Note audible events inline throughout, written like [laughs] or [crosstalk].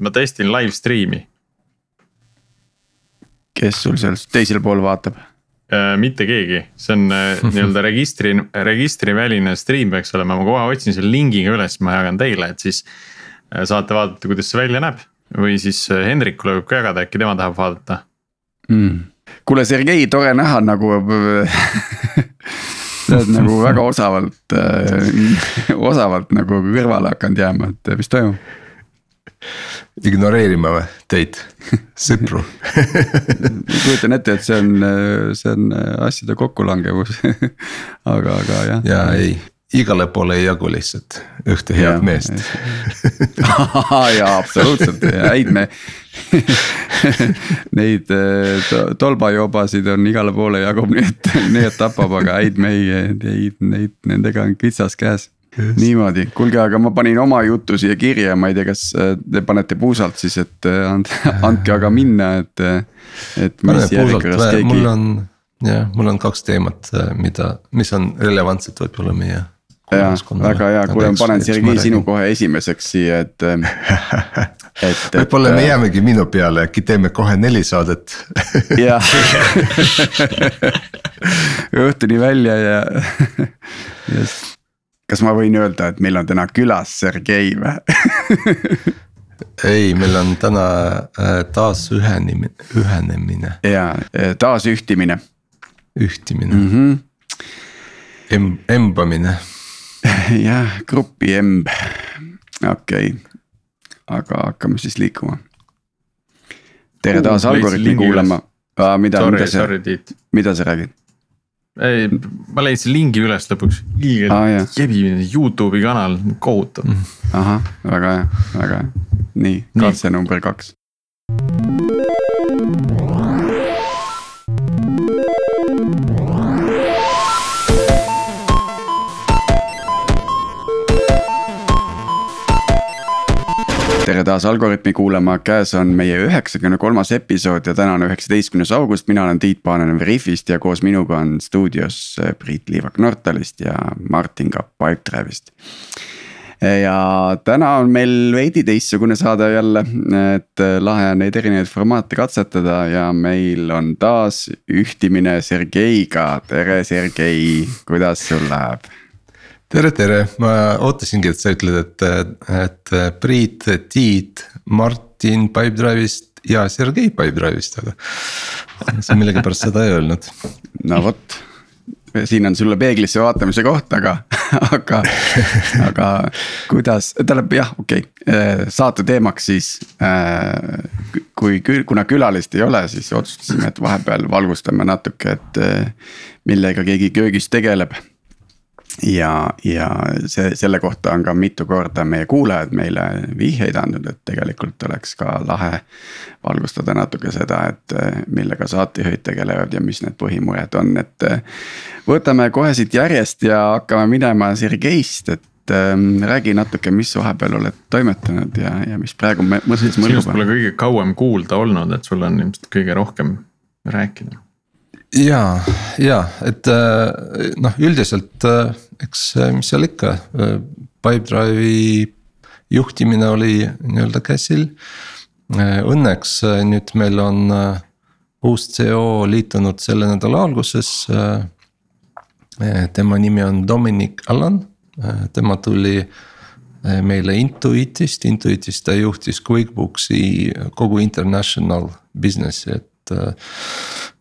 ma testin live stream'i kes sul seal teisel pool vaatab? Äh, mitte keegi, see on äh, [laughs] nii-öelda registri, registriväline stream peaks olema, ma kohe otsin selle lingi ka üles, ma jagan teile, et siis. äh, saate vaadata, kuidas see välja näeb või siis Hendrikule võib ka jagada, äkki tema tahab vaadata mm.. kuule, Sergei, tore näha nagu [laughs] sa oled nagu väga osavalt [laughs] osavalt nagu kõrvale hakanud jääma, et mis toimub? Ignoreerima või? Teid, [laughs] sõpru. Kujutan ette, et see on, see on asjade kokkulangevus. [laughs] Aga, aga jah. ja ei, igale poole ei jagu lihtsalt ühte head ja, meest. [laughs] jaa, absoluutselt, häid me Neid tolbajobasid on igale poole jagub, nii et, et tapab, aga häid mehi, neid, neid, nendega on kitsas käes niimoodi, kuulge, aga ma panin oma jutu siia kirja, ma ei tea, kas äh, te panete puusalt siis, et äh, and, [laughs] andke aga minna, et. et mis järjekorras keegi. mul on, jah, mul on kaks teemat, äh, mida, mis on relevantsed võib-olla meie. ja, väga hea, kuule, ma panen Sergei sinu kohe esimeseks siia, et [laughs] et. võib-olla me jäämegi minu peale, äkki teeme kohe neli saadet. jah, [laughs] õhtuni välja ja, just kas ma võin öelda, et meil on täna külas Sergei või [laughs] ei, meil on täna äh, taasühenemine, ühenemine. ja äh, taasühtimine. ühtimine mm. -hmm. Em-, embamine. [laughs] jah, grupi emb, okei okay., aga hakkame siis liikuma. tere taas Algorütmi kuulama, mida, mida sa, mida sa räägid? Ei, ma leidsin lingi üles lõpuks, ah, jebimine Youtube'i kanal, kohutav. ahah, väga hea, väga hea, nii, katse number kaks. Tere taas Algorütmi kuulama, käes on meie üheksakümne kolmas episood ja täna on üheksateistkümnes august, mina olen Tiit Paananen Veriffist ja koos minuga on stuudios äh, Priit Liivak Nortalist ja Martin Kapp Pipedrive'ist. ja täna on meil veidi teistsugune saade jälle, et äh, lahe on neid erinevaid formaate katsetada ja meil on taas ühtimine Sergeiga, tere Sergei, kuidas sul läheb? Tere, tere, ma ootasingi, et sa ütled, et, et Priit, Tiit, Martin Pipedrive'ist ja Sergei Pipedrive'ist, aga. sa millegipärast seda ei öelnud. no vot, siin on sulle peeglisse vaatamise koht, aga, aga, aga kuidas, tähendab jah, okei okay., saate teemaks siis äh,. kui, kuna külalist ei ole, siis otsustasime, et vahepeal valgustame natuke, et millega keegi köögis tegeleb ja, ja see, selle kohta on ka mitu korda meie kuulajad meile vihjeid andnud, et tegelikult oleks ka lahe. valgustada natuke seda, et millega saatejuhid tegelevad ja mis need põhimured on, et. võtame kohe siit järjest ja hakkame minema Sergeist, et ähm, räägi natuke, mis vahepeal oled toimetanud ja, ja mis praegu mõttes mõjub. sinust pole kõige kauem kuulda olnud, et sul on ilmselt kõige rohkem rääkida ja, ja et äh, noh, üldiselt äh, eks äh, mis seal ikka, Pipedrive'i juhtimine oli nii-öelda käsil. Õnneks nüüd meil on uus CEO liitunud selle nädala alguses. tema nimi on Dominic Allan, tema tuli meile Intuitist, Intuitist ta juhtis QuickBooksi kogu international business'i, et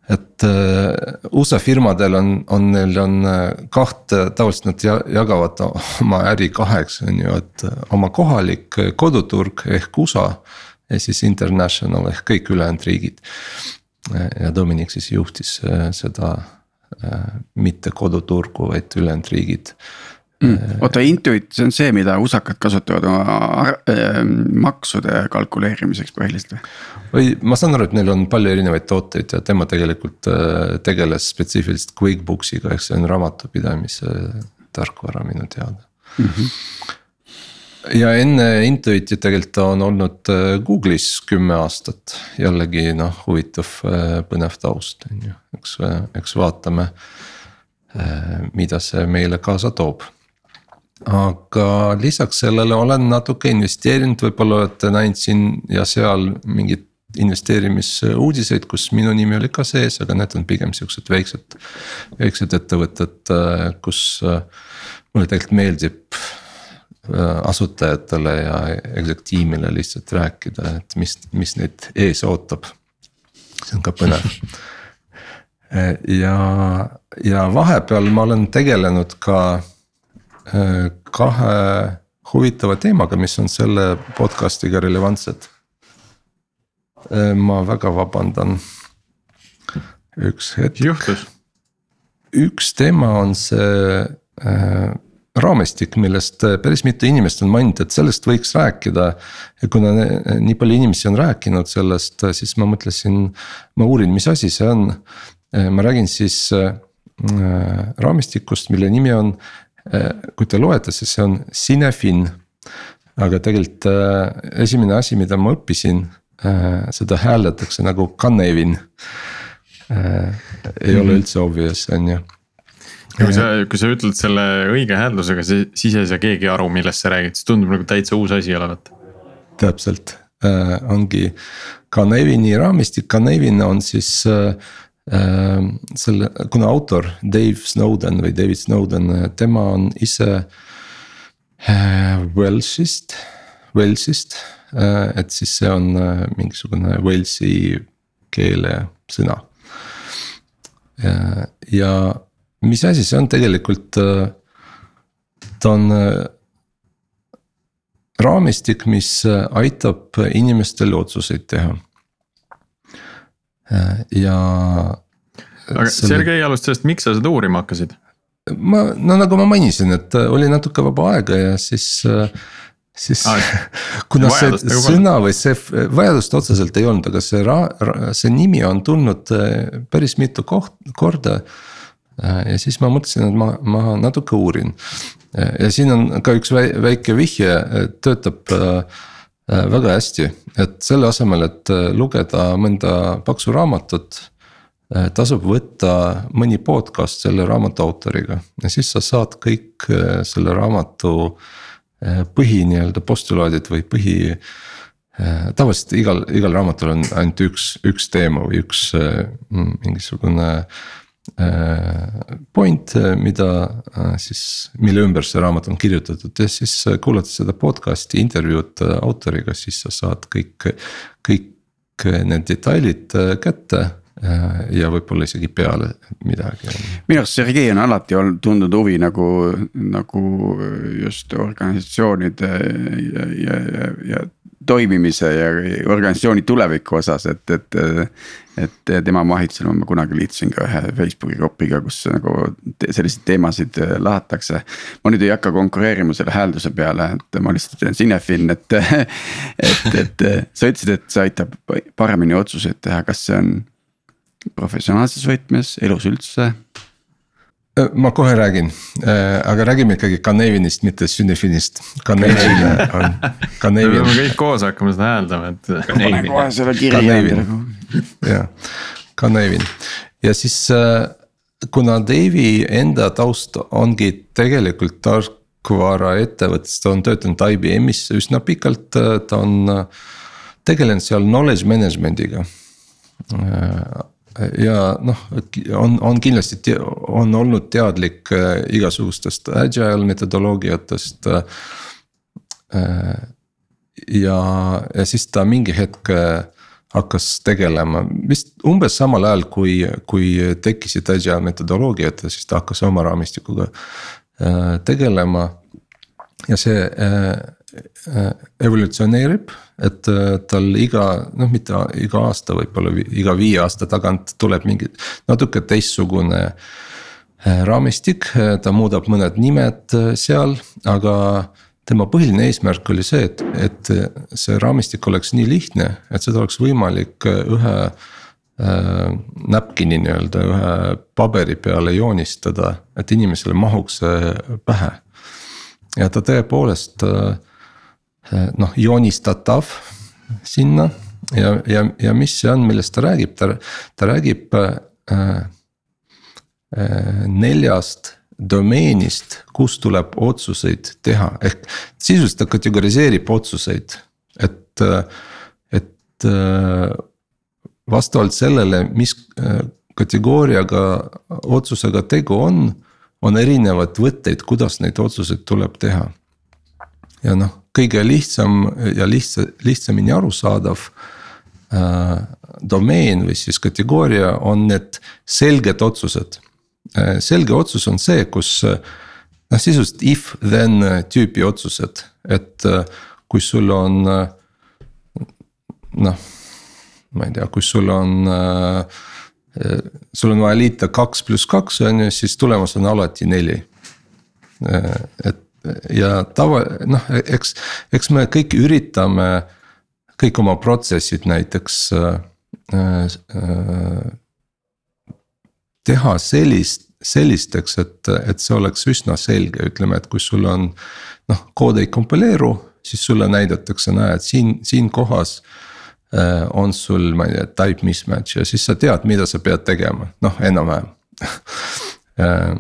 et äh, USA firmadel on, on, neil on äh, kahte, tavaliselt nad jagavad oma äri kaheks, on ju, et äh, oma kohalik koduturg ehk USA. ja siis international ehk kõik ülejäänud riigid. ja Dominic siis juhtis seda mitte koduturgu, vaid ülejäänud riigid mm.. oota, Intuit, see on see, mida usakad kasutavad oma äh, maksude kalkuleerimiseks põhiliselt või? või ma saan aru, et neil on palju erinevaid tooteid ja tema tegelikult äh, tegeles spetsiifiliselt QuickBooksiga, ehk see on raamatupidamise tarkvara minu teada mm. -hmm ja enne Intuiti tegelikult ta on olnud äh, Google'is kümme aastat, jällegi noh, huvitav põnev taust on ju, eks, eks vaatame. mida see meile kaasa toob aga lisaks sellele olen natuke investeerinud, võib-olla olete näinud siin ja seal mingit investeerimisuudiseid, kus minu nimi oli ka sees, aga need on pigem siuksed väiksed, väiksed ettevõtted, kus mulle tegelikult meeldib asutajatele ja exec-tiimile lihtsalt rääkida, et mis, mis neid ees ootab. see on ka põnev [laughs] ja, ja vahepeal ma olen tegelenud ka kahe huvitava teemaga, mis on selle podcast'iga relevantsed. ma väga vabandan. üks hetk. juhtus. üks teema on see äh, raamistik, millest päris mitu inimest on maininud, et sellest võiks rääkida. ja kuna nii palju inimesi on rääkinud sellest, siis ma mõtlesin, ma uurin, mis asi see on. ma räägin siis äh, raamistikust, mille nimi on Äh, kui te loete, siis see on Cinefin. aga tegelikult äh, esimene asi, mida ma õppisin, äh, seda hääldatakse nagu Canevin. ei ole üldse obvious, on ju ja kui sa, kui sa ütled selle õige hääldusega, siis ei saa keegi aru, millest sa räägid, see tundub nagu täitsa uus asi olevat. täpselt äh,, ongi Canevini raamistik, Canevin on siis äh, selle, kuna autor Dave Snowden või David Snowden, tema on ise äh, Walesist, Walesist. Äh, et siis see on mingisugune Walesi keelesõna. ja mis asi see on tegelikult, ta on raamistik, mis aitab inimestel otsuseid teha ja. aga selle... Sergei alustas sellest, miks sa seda uurima hakkasid? ma, no nagu ma mainisin, et äh, oli natuke vaba aega ja siis äh, siis ah, [laughs] kuna see sõna või see vajadust otseselt ei olnud, aga see ra-, see nimi on tulnud päris mitu koht-, korda. ja siis ma mõtlesin, et ma, ma natuke uurin. ja siin on ka üks väike vihje, töötab äh, Äh, väga hästi, et selle asemel, et äh, lugeda mõnda paksu raamatut. Äh, tasub võtta mõni podcast selle raamatu autoriga ja siis sa saad kõik selle raamatu põhi nii-öelda postulaadid või põhi. tavaliselt igal, igal raamatul on ainult üks, üks teema või üks mingisugune Äh, point, äh, mida äh, siis, mille ümber see raamat on kirjutatud ja siis kuulates seda podcast'i intervjuud autoriga, siis sa saad kõik, kõik need detailid kätte ja võib-olla isegi peale midagi. minu arust Sergei on alati olnud tundnud huvi nagu, nagu just organisatsioonide ja, ja, ja, ja toimimise ja organisatsiooni tuleviku osas, et, et. et tema mahitusel ma kunagi liitusin ka ühe Facebooki grupiga, kus nagu selliseid teemasid lahatakse. ma nüüd ei hakka konkureerima selle häälduse peale, et ma lihtsalt teen Cinefin, et, et, et sa ütlesid, et see aitab paremini otsuseid teha, kas see on professionaalses võtmes, elus üldse ma kohe räägin, äh, aga räägime ikkagi Canevinist, mitte Sünefinist. Canevin on, [laughs] Canevin. me peame kõik koos hakkama seda hääldama, et. pane kohe selle kirja. jah, Canevin ja siis äh, kuna Dave'i enda taust ongi tegelikult tarkvaraettevõttes, ta on töötanud IBM-is üsna pikalt, ta on tegelenud seal knowledge management'iga ja noh, on, on kindlasti, on olnud teadlik äh, igasugustest agile metodoloogiatest. Äh, ja, ja siis ta mingi hetk äh, hakkas tegelema vist umbes samal ajal, kui, kui tekkisid agile metodoloogiad, siis ta hakkas oma raamistikuga tegelema. ja see evolutsioneerib et äh, tal iga noh, mitte iga aasta, võib-olla iga viie aasta tagant tuleb mingi natuke teistsugune äh, raamistik, ta muudab mõned nimed äh, seal, aga tema põhiline eesmärk oli see, et, et see raamistik oleks nii lihtne, et seda oleks võimalik ühe äh, näpkini nii-öelda ühe paberi peale joonistada, et inimesele mahuks see pähe. ja ta tõepoolest äh, noh joonistatav sinna ja, ja, ja mis see on, millest ta räägib, ta, ta räägib äh, äh, neljast domeenist, kus tuleb otsuseid teha, ehk sisuliselt ta kategoriseerib otsuseid, et, et vastavalt sellele, mis kategooriaga otsusega tegu on, on erinevad võtteid, kuidas neid otsuseid tuleb teha. ja noh, kõige lihtsam ja lihtsa, lihtsamini arusaadav äh, domeen või siis kategooria on need selged otsused äh,. selge otsus on see, kus äh, noh, sisuliselt if then tüüpi otsused, et äh, kui sul on äh, noh, ma ei tea, kui sul on äh, sul on vaja liita kaks pluss kaks on ju, siis tulemus on alati neli. et ja tava, noh, eks, eks me kõik üritame kõik oma protsessid näiteks äh, äh, teha sellist, sellisteks, et, et see oleks üsna selge, ütleme, et kui sul on noh, kood ei kompileeru, siis sulle näidatakse, näed siin, siin kohas äh, on sul, ma ei tea, type mismatch ja siis sa tead, mida sa pead tegema, noh enam-vähem. [laughs] Äh,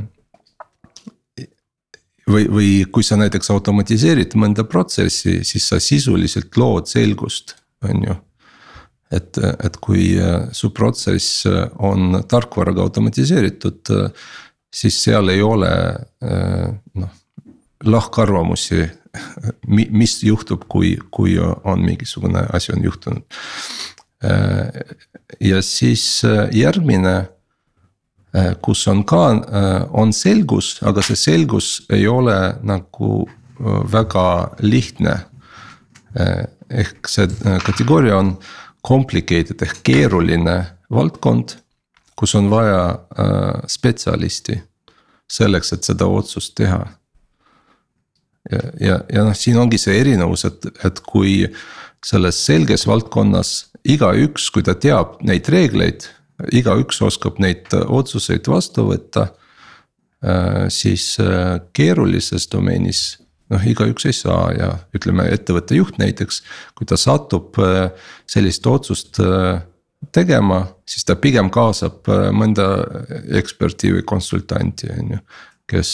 või, või kui sa näiteks automatiseerid mõnda protsessi, siis sa sisuliselt lood selgust, on ju. et, et kui äh, su protsess äh, on tarkvaraga automatiseeritud, äh, siis seal ei ole noh, lahkarvamusi. [laughs] mis juhtub, kui, kui on mingisugune asi on juhtunud. ja siis järgmine kus on ka, äh, on selgus, aga see selgus ei ole nagu äh, väga lihtne. ehk see kategooria on complicated ehk keeruline valdkond, kus on vaja spetsialisti selleks, et seda otsust teha. ja, ja, ja noh, siin ongi see erinevus, et, et kui selles selges valdkonnas igaüks, kui ta teab neid reegleid igaüks oskab neid äh, otsuseid vastu võtta. Äh, siis äh, keerulises domeenis noh, igaüks ei saa ja ütleme, ettevõtte juht näiteks, kui ta satub sellist otsust tegema, siis ta pigem kaasab mõnda eksperti või konsultanti, on ju. kes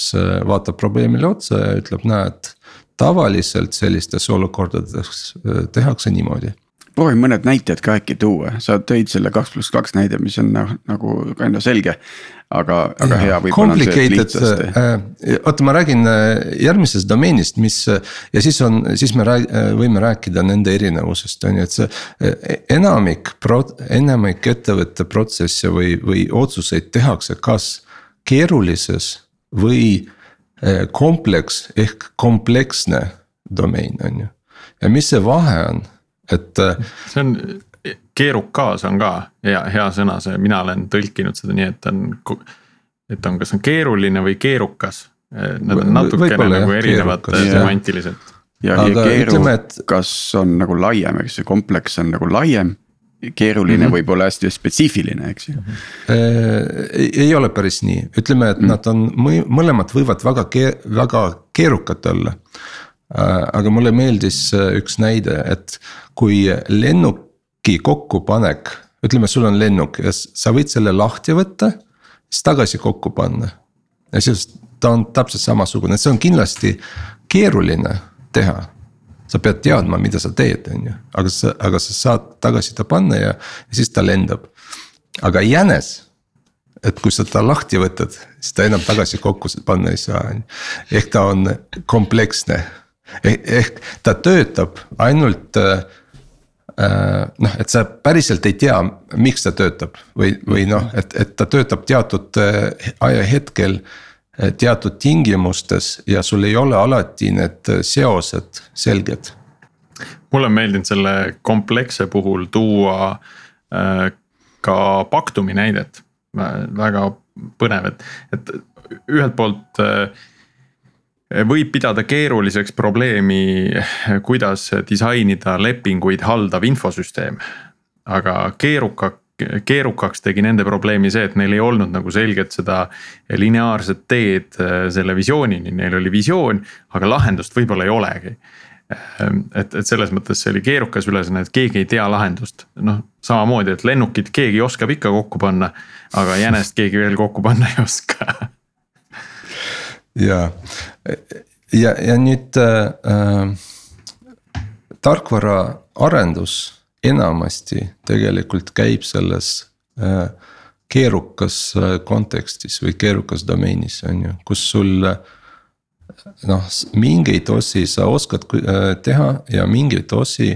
vaatab probleemile otsa ja ütleb, näed, tavaliselt sellistes olukordades tehakse niimoodi proovi mõned näited ka äkki tuua, sa tõid selle kaks pluss kaks näide, mis on noh, nagu ka enda selge. aga, aga hea see lihtsasti äh,. oota, ma räägin äh, järgmisest domeenist, mis ja siis on, siis me rääg, äh, võime rääkida nende erinevusest, on ju, et see. Äh, enamik pro-, enamik ettevõtte protsesse või, või otsuseid tehakse kas keerulises või kompleks ehk kompleksne domain, on ju. ja mis see vahe on et. Äh, see on, keerukas on ka hea, hea sõna, see, mina olen tõlkinud seda nii, et on. et on, kas on keeruline või keerukas, nad on natukene nagu erinevad semantiliselt. ja, ja keerukas et... on nagu laiem, eks ju, kompleks on nagu laiem keeruline mm -hmm. võib olla hästi spetsiifiline, eks ju mm. -hmm. Ei, ei ole päris nii, ütleme, et mm -hmm. nad on mõlemad võivad väga väga keerukad olla. Äh, aga mulle meeldis üks näide, et kui lennuki kokkupanek, ütleme, sul on lennuk ja sa võid selle lahti võtta, siis tagasi kokku panna. ja siis ta on täpselt samasugune, see on kindlasti keeruline teha. sa pead teadma, mida sa teed, on ju, aga sa, aga sa saad tagasi ta panna ja, ja siis ta lendab. aga jänes et kui sa ta lahti võtad, siis ta enam tagasi kokku panna ei saa, on ju. ehk ta on kompleksne ehk, ehk ta töötab ainult äh, Äh, noh, et sa päriselt ei tea, miks ta töötab või, või noh, et, et ta töötab teatud äh, ajahetkel. Teatud tingimustes ja sul ei ole alati need seosed selged. mulle on meeldinud selle kompleksse puhul tuua ka Pactumi näidet, väga põnev, et, et ühelt poolt äh, võib pidada keeruliseks probleemi, kuidas disainida lepinguid haldav infosüsteem. aga keeruka, keerukaks tegi nende probleemi see, et neil ei olnud nagu selget seda lineaarset teed äh, selle visioonini, neil oli visioon, aga lahendust võib-olla ei olegi. Ähm, et, et selles mõttes see oli keerukas ülesanne, et keegi ei tea lahendust, noh samamoodi, et lennukit keegi oskab ikka kokku panna, aga jänest keegi veel kokku panna ei oska [laughs] ja, ja, ja nüüd äh, tarkvaraarendus enamasti tegelikult käib selles äh, keerukas äh, kontekstis või keerukas domeenis on ju, kus sul. noh, mingeid osi sa oskad äh, teha ja mingeid osi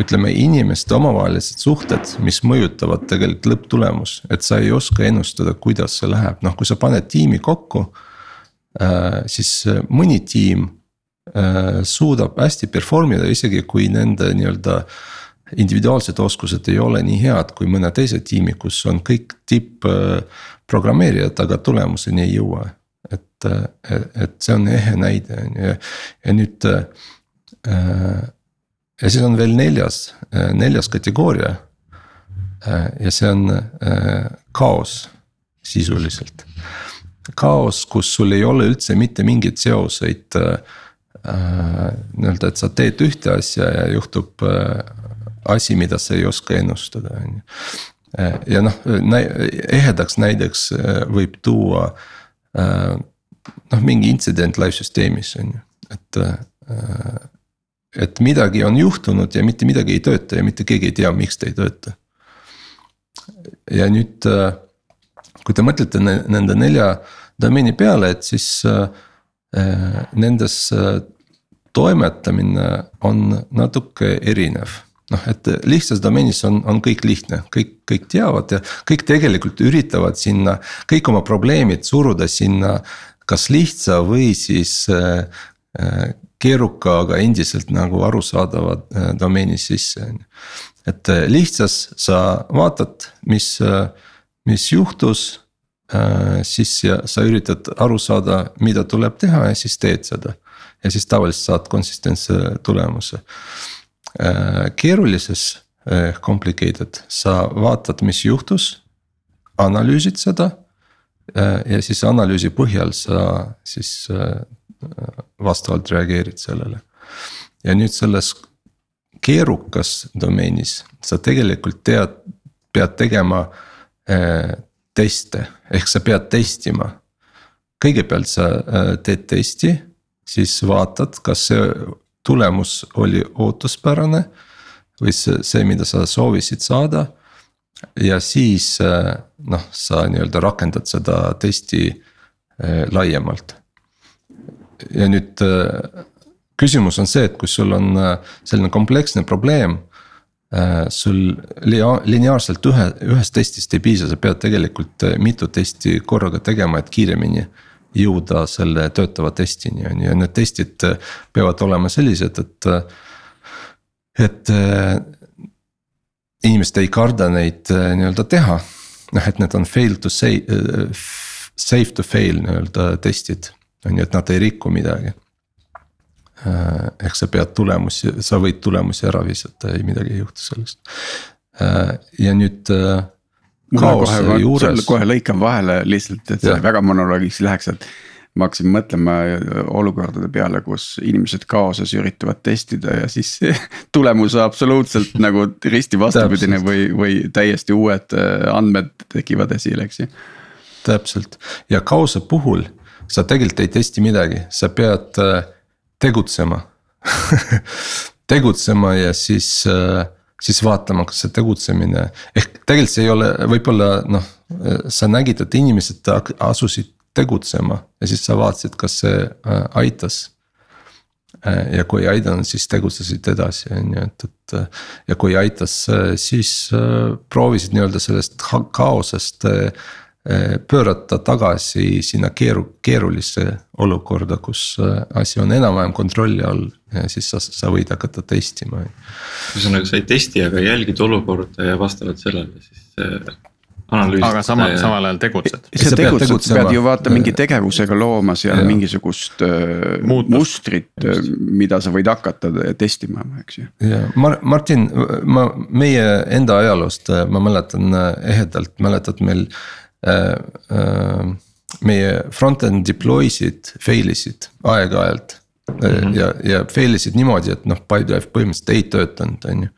ütleme, inimeste omavahelised suhted, mis mõjutavad tegelikult lõpptulemus, et sa ei oska ennustada, kuidas see läheb, noh, kui sa paned tiimi kokku. Siis mõni tiim suudab hästi perform ida, isegi kui nende nii-öelda individuaalsed oskused ei ole nii head kui mõne teise tiimi, kus on kõik tipp-programmeerijad, aga tulemuseni ei jõua. et, et see on ehe näide on ju ja nüüd. ja siis on veel neljas, neljas kategooria. ja see on kaos sisuliselt. Kaos, kus sul ei ole üldse mitte mingeid seoseid nii-öelda, et sa teed ühte asja ja juhtub asi, mida sa ei oska ennustada, on ju. ja noh, ehedaks näideks äh, võib tuua äh, noh, mingi intsident live süsteemis on ju, et äh, et midagi on juhtunud ja mitte midagi ei tööta ja mitte keegi ei tea, miks ta ei tööta. ja nüüd, kui te mõtlete nende nelja domeeni peale, et siis nendes toimetamine on natuke erinev noh, et lihtsas domeenis on, on kõik lihtne, kõik, kõik teavad ja kõik tegelikult üritavad sinna kõik oma probleemid suruda sinna. kas lihtsa või siis äh, äh keeruka, aga endiselt nagu arusaadava äh, domeeni sisse, on ju. et äh, lihtsas sa vaatad, mis äh,, mis juhtus äh,. siis sa üritad aru saada, mida tuleb teha ja siis teed seda. ja siis tavaliselt saad konsistentse tulemuse Äh, keerulises ehk complicated, sa vaatad, mis juhtus, analüüsid seda. Äh, ja siis analüüsi põhjal sa siis äh, vastavalt reageerid sellele. ja nüüd selles keerukas domeenis sa tegelikult tead, pead tegema teste, ehk sa pead testima. kõigepealt sa teed testi, siis vaatad, kas see tulemus oli ootuspärane. või see, see, mida sa soovisid saada. ja siis äh, noh, sa nii-öelda rakendad seda testi äh, laiemalt. ja nüüd äh, küsimus on see, et kui sul on selline kompleksne probleem sul lineaarselt ühe, ühest testist ei piisa, sa pead tegelikult mitu testi korraga tegema, et kiiremini jõuda selle töötava testini on ju ja need testid peavad olema sellised, et. et inimesed ei karda neid nii-öelda teha, noh, et need on fail to say, safe to fail nii-öelda testid, on ju, et nad ei riku midagi. Ehk sa pead tulemusi, sa võid tulemusi ära visata, ei midagi ei juhtu sellest. ja nüüd kohe, juures... kohe lõikan vahele lihtsalt, et see väga monoloogiks läheks, et. ma hakkasin mõtlema olukordade peale, kus inimesed kaoses üritavad testida ja siis [laughs] tulemus absoluutselt nagu risti vastupidine või, või täiesti uued äh, andmed tekivad esile, eks ju. täpselt ja kaose puhul sa tegelikult ei testi midagi, sa pead äh, tegutsema [laughs] tegutsema ja siis äh, siis vaatama, kas see tegutsemine, ehk tegelikult see ei ole, võib-olla noh, sa nägid, et inimesed asusid tegutsema ja siis sa vaatasid, kas see äh, aitas. Äh, ja kui ei aidanud, siis tegutsesid edasi, on ju, et, et ja kui aitas, siis äh, proovisid nii-öelda sellest kaosest pöörata tagasi sinna keeru-, keerulisse olukorda, kus asi on enam-vähem kontrolli all ja siis sa, sa võid hakata testima. ühesõnaga, sa ei testi, aga jälgid olukorda ja vastavalt sellele siis äh, analüüsid. aga samal ja..., samal ajal tegutsed. sa tegutsed, sa pead ju vaata mingi tegevusega looma seal ja. mingisugust äh, Muutust. mustrit, äh, mida sa võid hakata testima, eks ju. ja Mar-, Martin, ma meie enda ajaloost ma mäletan ehedalt, mäletad meil äh,. Äh, meie front-end deploy'sid fail isid aeg-ajalt mm. -hmm. ja, ja fail isid niimoodi, et noh, Pipedrive põhimõtteliselt ei töötanud, on ju.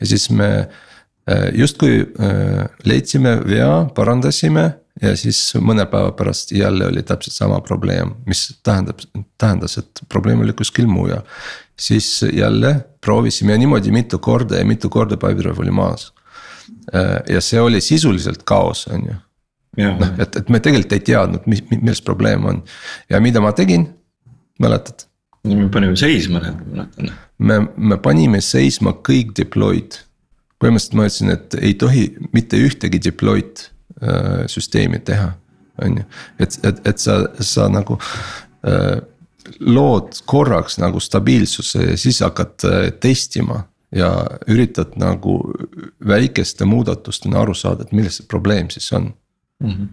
ja siis me äh, justkui äh, leidsime vea, parandasime ja siis mõne päeva pärast jälle oli täpselt sama probleem, mis tähendab, tähendas, et probleem oli kuskil mujal. siis jälle proovisime ja niimoodi mitu korda ja mitu korda Pipedrive oli maas. Äh, ja see oli sisuliselt kaos, on ju. Noh, et, et me tegelikult ei teadnud, mis, milles probleem on ja mida ma tegin, mäletad? me panime seisma need, ma mäletan. me, me panime seisma kõik deploy'd. põhimõtteliselt ma ütlesin, et ei tohi mitte ühtegi deploy'd äh, süsteemi teha, on ju. et, et, et sa, sa nagu äh, lood korraks nagu stabiilsuse ja siis hakkad äh, testima ja üritad nagu väikeste muudatustena aru saada, et milles see probleem siis on mm. -hmm.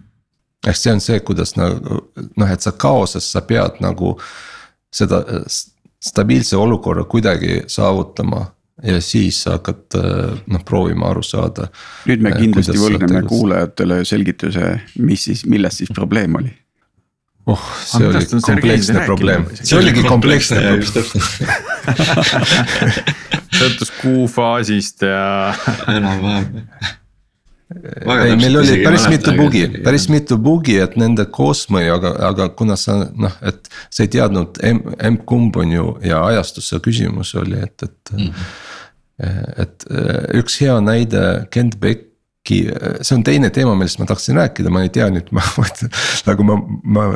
ehk see on see, kuidas nagu noh, et sa kaoses, sa pead nagu seda stabiilse olukorra kuidagi saavutama ja siis hakkad noh proovima aru saada. nüüd me kindlasti võlgneme kuulajatele selgituse, mis siis, milles siis probleem oli. oh, see oli kompleksne probleem, see oligi kompleksne probleem. [laughs] sõltus kuufaasist ja. enam-vähem ei, meil oli päris mitu bugi, päris mitu bugi, et nende koosmõju, aga, aga kuna sa noh, et sa ei teadnud emb-kumb on ju ja ajastuse küsimus oli, et, et mm. -hmm. et üks hea näide Kent Becki, see on teine teema, millest ma tahtsin rääkida, ma ei tea nüüd, ma [laughs] mõtlen nagu ma, ma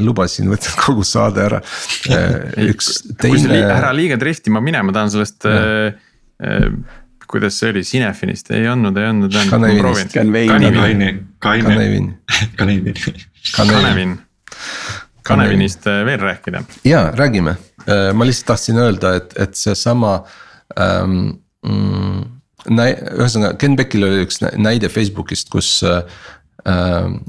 lubasin võtta kogu saade ära. üks teine. ära liiga driftima minema, tahan sellest äh, kuidas see oli, Cinefinist ei andnud, ei andnud. Kanevin. Kanevin. Kanevin. Kanevinist äh, veel rääkida. ja räägime, äh, ma lihtsalt tahtsin öelda, et, et seesama ähm,. Mm, ühesõnaga Ken Beckil oli üks näide Facebookist, kus äh,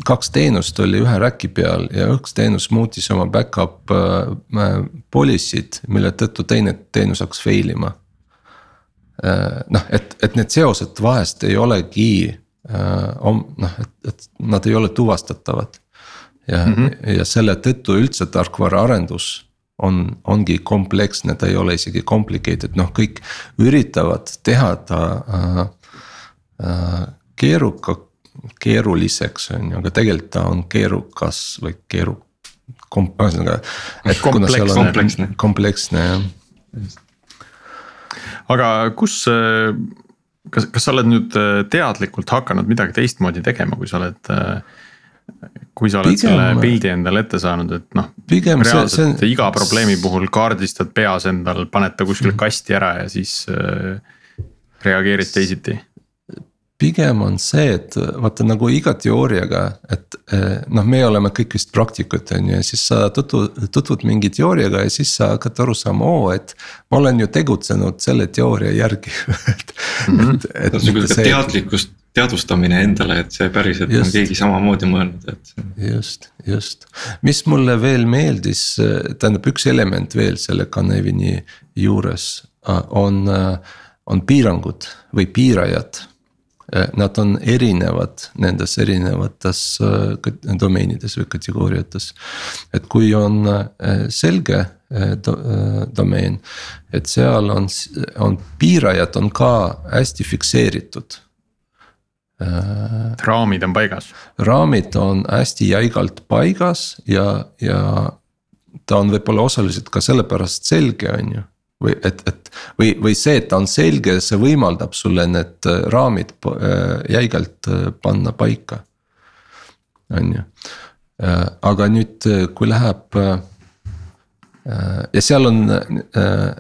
kaks teenust oli ühe räki peal ja üks teenus muutis oma back-up äh, policy'd, mille tõttu teine teenus hakkas fail ima noh, et, et need seosed vahest ei olegi äh, noh, et, et nad ei ole tuvastatavad. ja mm, -hmm. ja selle tõttu üldse tarkvaraarendus on, ongi kompleksne, ta ei ole isegi complicated, noh, kõik üritavad teha ta äh, äh, keeruka, keeruliseks on ju, aga tegelikult ta on keerukas või keeru-. ühesõnaga, kompleksne, kompleksne jah aga kus, äh, kas, kas sa oled nüüd äh, teadlikult hakanud midagi teistmoodi tegema, kui sa oled äh, kui sa oled pigem, selle pildi endale ette saanud, et noh. reaalselt see, iga probleemi puhul kaardistad peas endal, paned ta kuskile kasti ära ja siis äh, reageerid teisiti pigem on see, et vaata nagu iga teooriaga, et eh, noh, me oleme kõik vist praktikud, on ju, ja siis sa tutvud, tutvud mingi teooriaga ja siis sa hakkad aru saama, oo, et. ma olen ju tegutsenud selle teooria järgi [laughs] et, mm, -hmm. et, et. see... teadlikkust, teadvustamine endale, et see päriselt just. on keegi samamoodi mõelnud, et. just, just, mis mulle veel meeldis, tähendab üks element veel selle Canevini juures on, on piirangud või piirajad nad on erinevad nendes erinevates eh, domeenides või kategooriates. et kui on eh, selge do, domeen, et seal on, on piirajad on ka hästi fikseeritud. raamid on paigas. raamid on hästi jäigalt paigas ja, ja ta on võib-olla osaliselt ka sellepärast selge, on ju või et, et või, või see, et ta on selge, see võimaldab sulle need äh, raamid äh, jäigalt äh, panna paika. on ju, aga nüüd, kui läheb. ja seal on,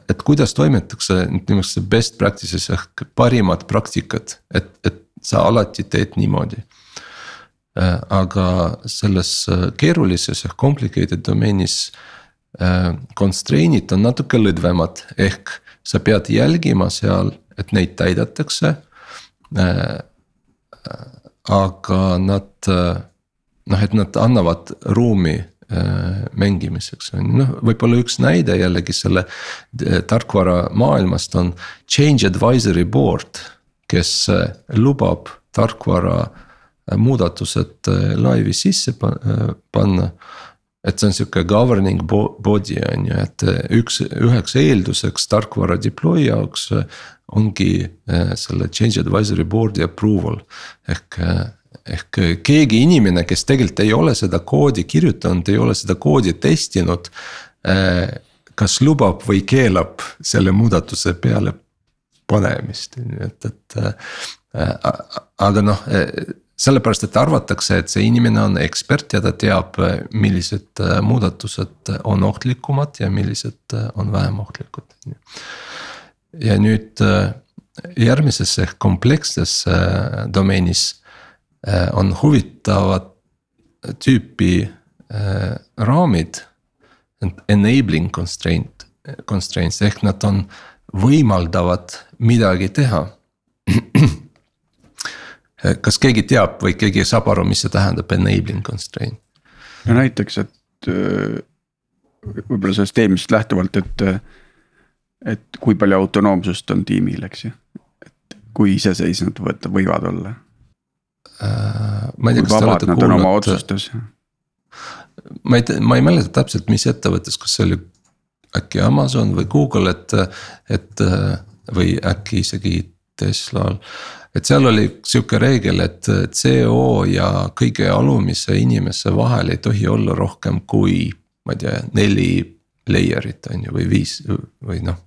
et kuidas toimetatakse niisuguse best practices ehk parimad praktikad, et, et sa alati teed niimoodi aga selles keerulises ehk complicated domeenis äh, constraint'id on natuke lõdvemad, ehk sa pead jälgima seal, et neid täidetakse. Äh, aga nad noh, et nad annavad ruumi äh, mängimiseks on ju, noh, võib-olla üks näide jällegi selle tarkvara maailmast on change advisory board, kes lubab tarkvara muudatused laivi sisse panna et see on sihuke governing body on ju, et eh, üks, üheks eelduseks tarkvara deploy jaoks eh, ongi eh, selle change advisory board'i approval. ehk, ehk keegi inimene, kes tegelikult ei ole seda koodi kirjutanud, ei ole seda koodi testinud. kas lubab või keelab selle muudatuse peale panemist, nii et, et aga noh sellepärast, et arvatakse, et see inimene on ekspert ja ta teab, millised muudatused on ohtlikumad ja millised on vähem ohtlikud. ja nüüd järgmises ehk kompleksses domeenis on huvitavad tüüpi raamid. Enabling constraint, constraints ehk nad on, võimaldavad midagi teha [clears throat] kas keegi teab või keegi saab aru, mis see tähendab, enabling constraint? no näiteks, et võib-olla sellest eelmisest lähtuvalt, et. et kui palju autonoomsust on tiimil, eks ju, et kui iseseisvad võtta võivad olla äh,. ma ei tea, kas te olete kuulnud. otsustes. ma ei tea, ma ei mäleta täpselt, mis ettevõttes, kas see oli äkki Amazon või Google, et, et või äkki isegi Teslal et seal oli sihuke reegel, et CO ja kõige alumise inimese vahel ei tohi olla rohkem kui, ma ei tea, neli layer'it on ju, või viis või noh,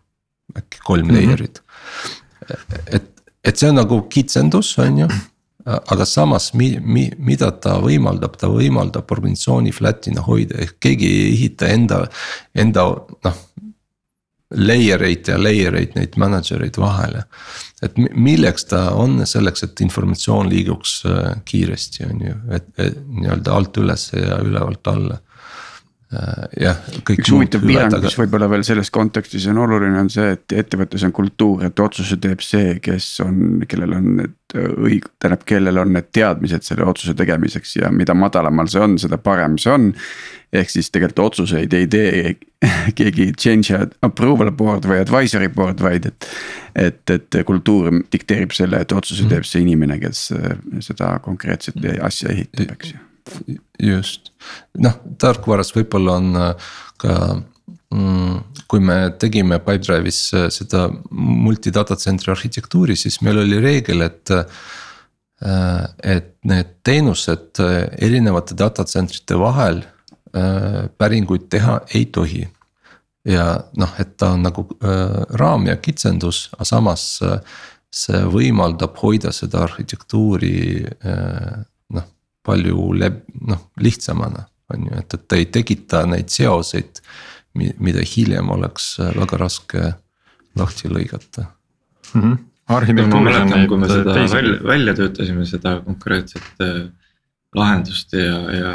äkki kolm mm -hmm. layer'it. et, et see on nagu kitsendus, on ju aga samas, mi-, mi-, mida ta võimaldab, ta võimaldab organisatsiooni flat'ina hoida, ehk keegi ei ehita enda, enda noh layer eid ja layer eid neid manager eid vahele. et milleks ta on, selleks, et informatsioon liiguks äh, kiiresti, on ju, et, et nii-öelda alt üles ja ülevalt alla jah, kõik. üks huvitav piirang, mis võib-olla veel selles kontekstis on oluline, on see, et ettevõttes on kultuur, et otsuse teeb see, kes on, kellel on need õig-, tähendab, kellel on need teadmised selle otsuse tegemiseks ja mida madalamal see on, seda parem see on ehk siis tegelikult otsuseid ei tee [laughs] keegi change approval board või advisory board, vaid et. et, et kultuur dikteerib selle, et otsuse mhm. teeb see inimene, kes äh, seda konkreetset asja ehitab, eks ju. Just, noh tarkvaras võib-olla on äh, ka mm, kui me tegime Pipedrive'is äh, seda multi data center'i arhitektuuri, siis meil oli reegel, et et need teenused erinevate data center ite vahel Äh, päringuid teha ei tohi. ja noh, et ta on nagu äh, raam ja kitsendus, aga samas äh, see võimaldab hoida seda arhitektuuri palju leb-, noh lihtsamana on ju, et, et ta ei tekita neid seoseid. mida hiljem oleks väga raske lahti lõigata mm. -hmm. ma mäletan, kui me seda välja, välja töötasime, seda konkreetset lahendust ja, ja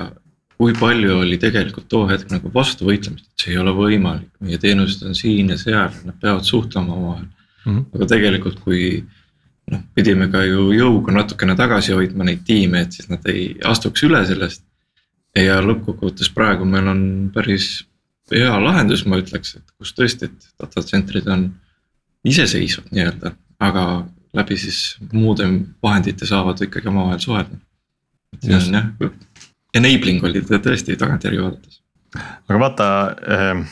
kui palju oli tegelikult too hetk nagu vastu võitlemist, et see ei ole võimalik, meie teenused on siin ja seal, nad peavad suhtlema omavahel mm. -hmm. aga tegelikult, kui noh, pidime ka ju jõuga natukene tagasi hoidma neid tiime, et siis nad ei astuks üle sellest. ja lõppkokkuvõttes praegu meil on päris hea lahendus, ma ütleks, et kus tõesti, et data center'id on iseseisvad nii-öelda, aga läbi siis muude vahendite saavad ikkagi omavahel suhelda. et see on jah enabling oli ta tõesti tagantjärgi vaadates. aga vaata äh,.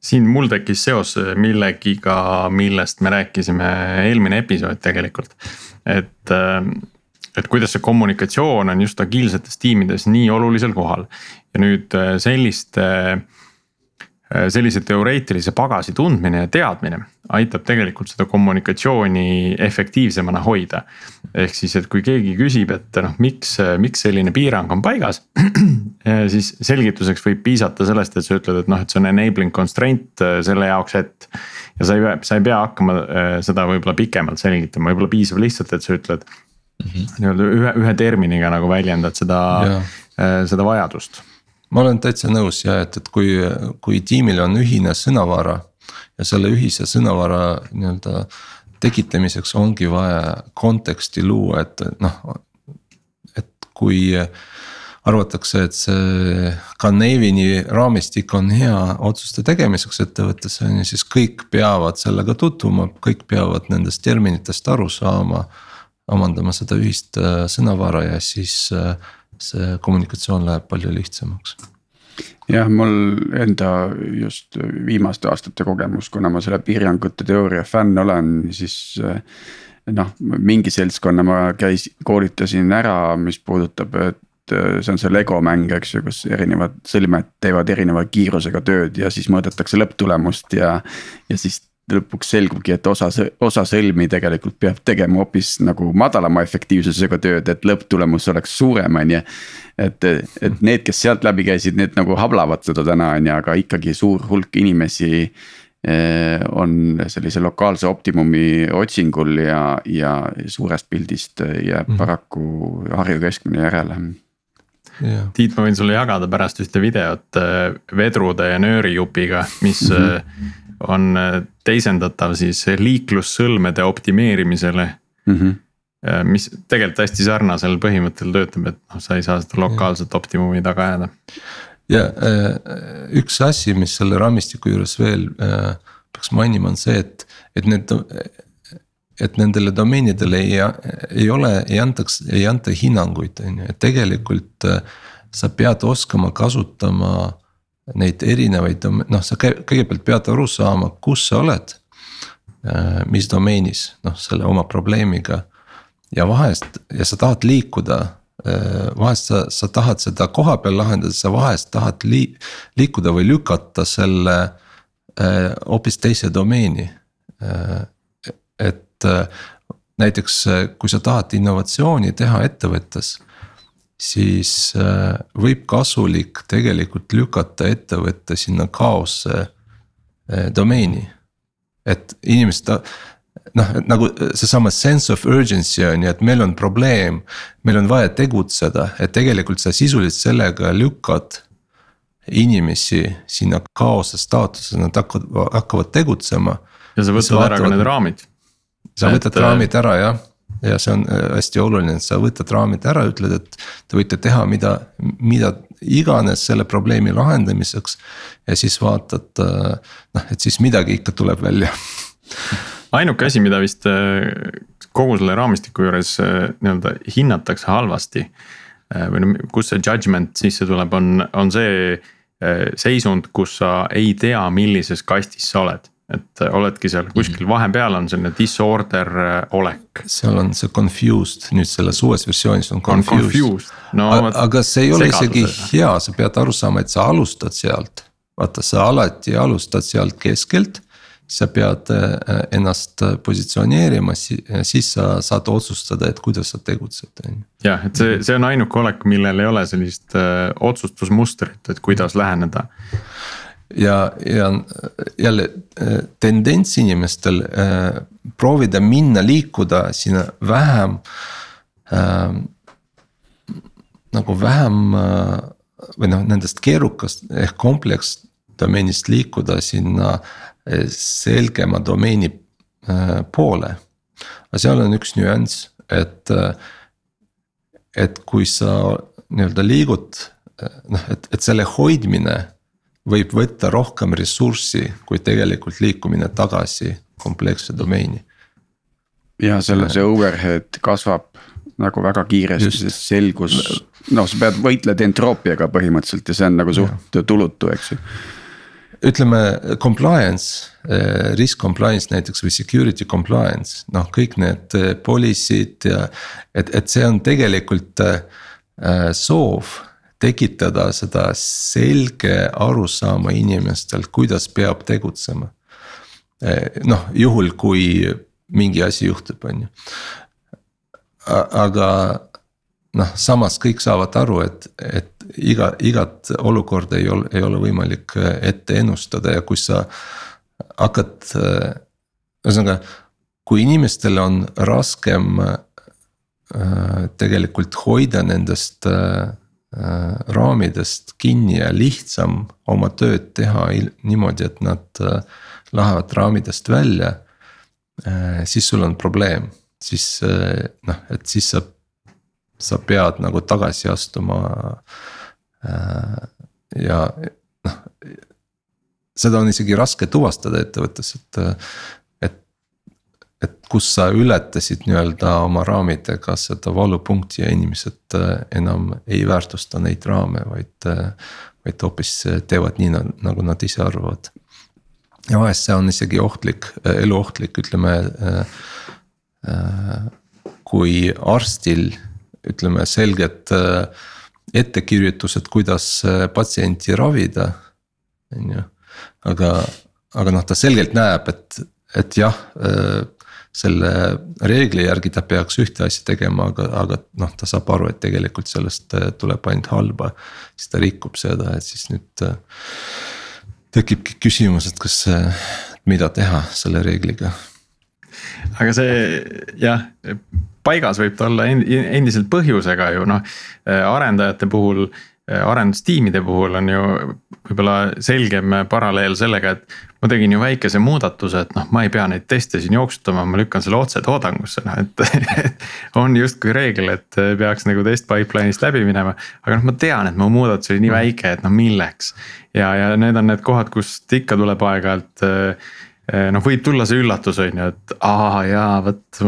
Siin mul tekkis seos millegiga, millest me rääkisime eelmine episood tegelikult, et et kuidas see kommunikatsioon on just agiilsetes tiimides nii olulisel kohal. ja nüüd äh, selliste Äh, sellise teoreetilise pagasi tundmine ja teadmine aitab tegelikult seda kommunikatsiooni efektiivsemana hoida. ehk siis, et kui keegi küsib, et noh, miks, miks selline piirang on paigas [clears throat] siis selgituseks võib piisata sellest, et sa ütled, et noh, et see on enabling constraint äh, selle jaoks, et. ja sa ei pea, sa ei pea hakkama äh, seda võib-olla pikemalt selgitama, võib-olla piisab lihtsalt, et sa ütled mm -hmm. nii-öelda ühe, ühe terminiga nagu väljendad seda, seda vajadust ma olen täitsa nõus ja et, et kui, kui tiimil on ühine sõnavara ja selle ühise sõnavara nii-öelda tekitamiseks ongi vaja konteksti luua, et noh, et kui arvatakse, et see Canavini raamistik on hea otsuste tegemiseks ettevõttes on ju, siis kõik peavad sellega tutvuma, kõik peavad nendest terminitest aru saama. omandama seda ühist äh, sõnavara ja siis äh, see kommunikatsioon läheb palju lihtsamaks jah, mul enda just viimaste aastate kogemus, kuna ma selle piirangute teooria fänn olen, siis. noh, mingi seltskonna ma käis, koolitasin ära, mis puudutab, et äh, see on see Lego mäng, eks ju, kus erinevad sõlmed teevad erineva kiirusega tööd ja siis mõõdetakse lõpptulemust ja. ja siis lõpuks selgubki, et osa, osa sõlmi tegelikult peab tegema hoopis nagu madalama efektiivsusega tööd, et lõpptulemus oleks suurem, on ju. et, et need, kes sealt läbi käisid, need nagu hablavad seda täna on ju, aga ikkagi suur hulk inimesi Eh, on sellise lokaalse optimumi otsingul ja, ja suurest pildist jääb mm. paraku Harju keskmine järele. Yeah. Tiit, ma võin sulle jagada pärast ühte videot eh, vedrude ja nöörijupiga, mis mm -hmm. On teisendatav siis liiklussõlmede optimeerimisele mm. -hmm mis tegelikult hästi sarnasel põhimõttel töötab, et noh, sa ei saa seda lokaalset optimumi taga ajada ja äh, üks asi, mis selle raamistiku juures veel äh, peaks mainima, on see, et, et need. et nendele domeenidele ei, ei ole, ei antaks, ei anta hinnanguid, on ju, et tegelikult äh, sa pead oskama kasutama neid erinevaid, noh, sa kõigepealt pead aru saama, kus sa oled. mis domeenis, noh selle oma probleemiga ja vahest ja sa tahad liikuda Äh, vahest sa, sa tahad seda koha peal lahendada, sa vahest tahad lii-, liikuda või lükata selle äh, hoopis teise domeeni. Äh, et näiteks, kui sa tahad innovatsiooni teha ettevõttes, siis võib kasulik tegelikult lükata ettevõtte sinna kaosse domeeni. et inimesed noh, nagu seesama sense of urgency on ju, et meil on probleem, meil on vaja tegutseda, et tegelikult sa sisuliselt sellega lükkad inimesi sinna kaose staatusse, nad hakkavad, hakkavad tegutsema. ja sa võtad ära ka need raamid. sa et... võtad raamid ära jah, ja see on äh, hästi oluline, et sa võtad raamid ära, ütled, et te võite teha mida, mida iganes selle probleemi lahendamiseks. ja siis vaatad äh, noh, et siis midagi ikka tuleb välja ainuke asi, mida vist äh, kogu selle raamistiku juures nii-öelda hinnatakse halvasti. Või no kus see judgment sisse tuleb, on, on see seisund, kus sa ei tea, millises kastis sa oled et oledki seal kuskil vahepeal on selline disorder olek. seal on see confused, nüüd selles uues versioonis on confused, confused.. No, aga see ei ole isegi hea, sa pead aru saama, et sa alustad sealt. vaata, sa alati alustad sealt keskelt sa pead äh, ennast positsioneerima, siis sa saad otsustada, et kuidas sa tegutsed, on ju. jah, et see, see on ainuke olek, millel ei ole sellist äh, otsustusmustrit, et kuidas läheneda. Ja, ja jälle äh, tendents inimestel äh, proovida minna, liikuda sinna vähem äh,. nagu vähem äh, või noh, nendest keerukast ehk kompleksdomeenist liikuda sinna selgema domeeni poole. aga seal on üks nüanss, et, et kui sa nii-öelda liigud noh, et, et selle hoidmine võib võtta rohkem ressurssi, kui tegelikult liikumine tagasi kompleksse domeeni. ja selle, see overhead kasvab nagu väga kiiresti, sest selgus, noh, sa pead, võitled entroopiaga põhimõtteliselt ja see on nagu suht tulutu, eks ju ütleme compliance, eh, risk compliance näiteks või security compliance, noh, kõik need eh, policy'd ja. et, et see on tegelikult äh, soov tekitada seda selge arusaama inimestel, kuidas peab tegutsema. noh, juhul kui mingi asi juhtub, on ju. aga noh, samas kõik saavad aru, et, et iga, igat olukorda ei ole, ei ole võimalik äh, ette ennustada ja kui sa hakkad, äh, ühesõnaga. kui inimestel on raskem äh, tegelikult hoida nendest raamidest kinni ja lihtsam oma tööd teha niimoodi, et nad lähevad raamidest välja. siis sul on probleem, siis noh, et siis sa sa pead nagu tagasi astuma. Äh, ja noh, seda on isegi raske tuvastada ettevõttes, et, et. kus sa ületasid nii-öelda oma raamidega seda valupunkti ja inimesed äh, enam ei väärtusta neid raame, vaid, vaid hoopis teevad nii nagu nad ise arvavad. ja vahest see on isegi ohtlik, eluohtlik, ütleme kui arstil ütleme selged äh, ettekirjutused, kuidas äh, patsienti ravida, on ju. aga, aga noh, ta selgelt näeb, et, et jah selle reegli järgi ta peaks ühte asja tegema, aga, aga noh, ta saab aru, et tegelikult sellest tuleb ainult halba. siis ta rikub seda, et siis nüüd tekibki küsimus, et kas, mida teha selle reegliga. aga see jah, paigas võib ta olla endiselt põhjusega ju noh, arendajate puhul arendustiimide puhul on ju võib-olla selgem paralleel sellega, et ma tegin ju väikese muudatuse, et noh, ma ei pea neid teste siin jooksutama, ma lükkan selle otse toodangusse, noh et. [laughs] on justkui reegel, et peaks nagu test pipeline'ist läbi minema, aga noh, ma tean, et mu muudatus oli nii väike, et noh, milleks. ja, ja need on need kohad, kust ikka tuleb aeg-ajalt noh, võib tulla see üllatus, on ju, et aa jaa, vot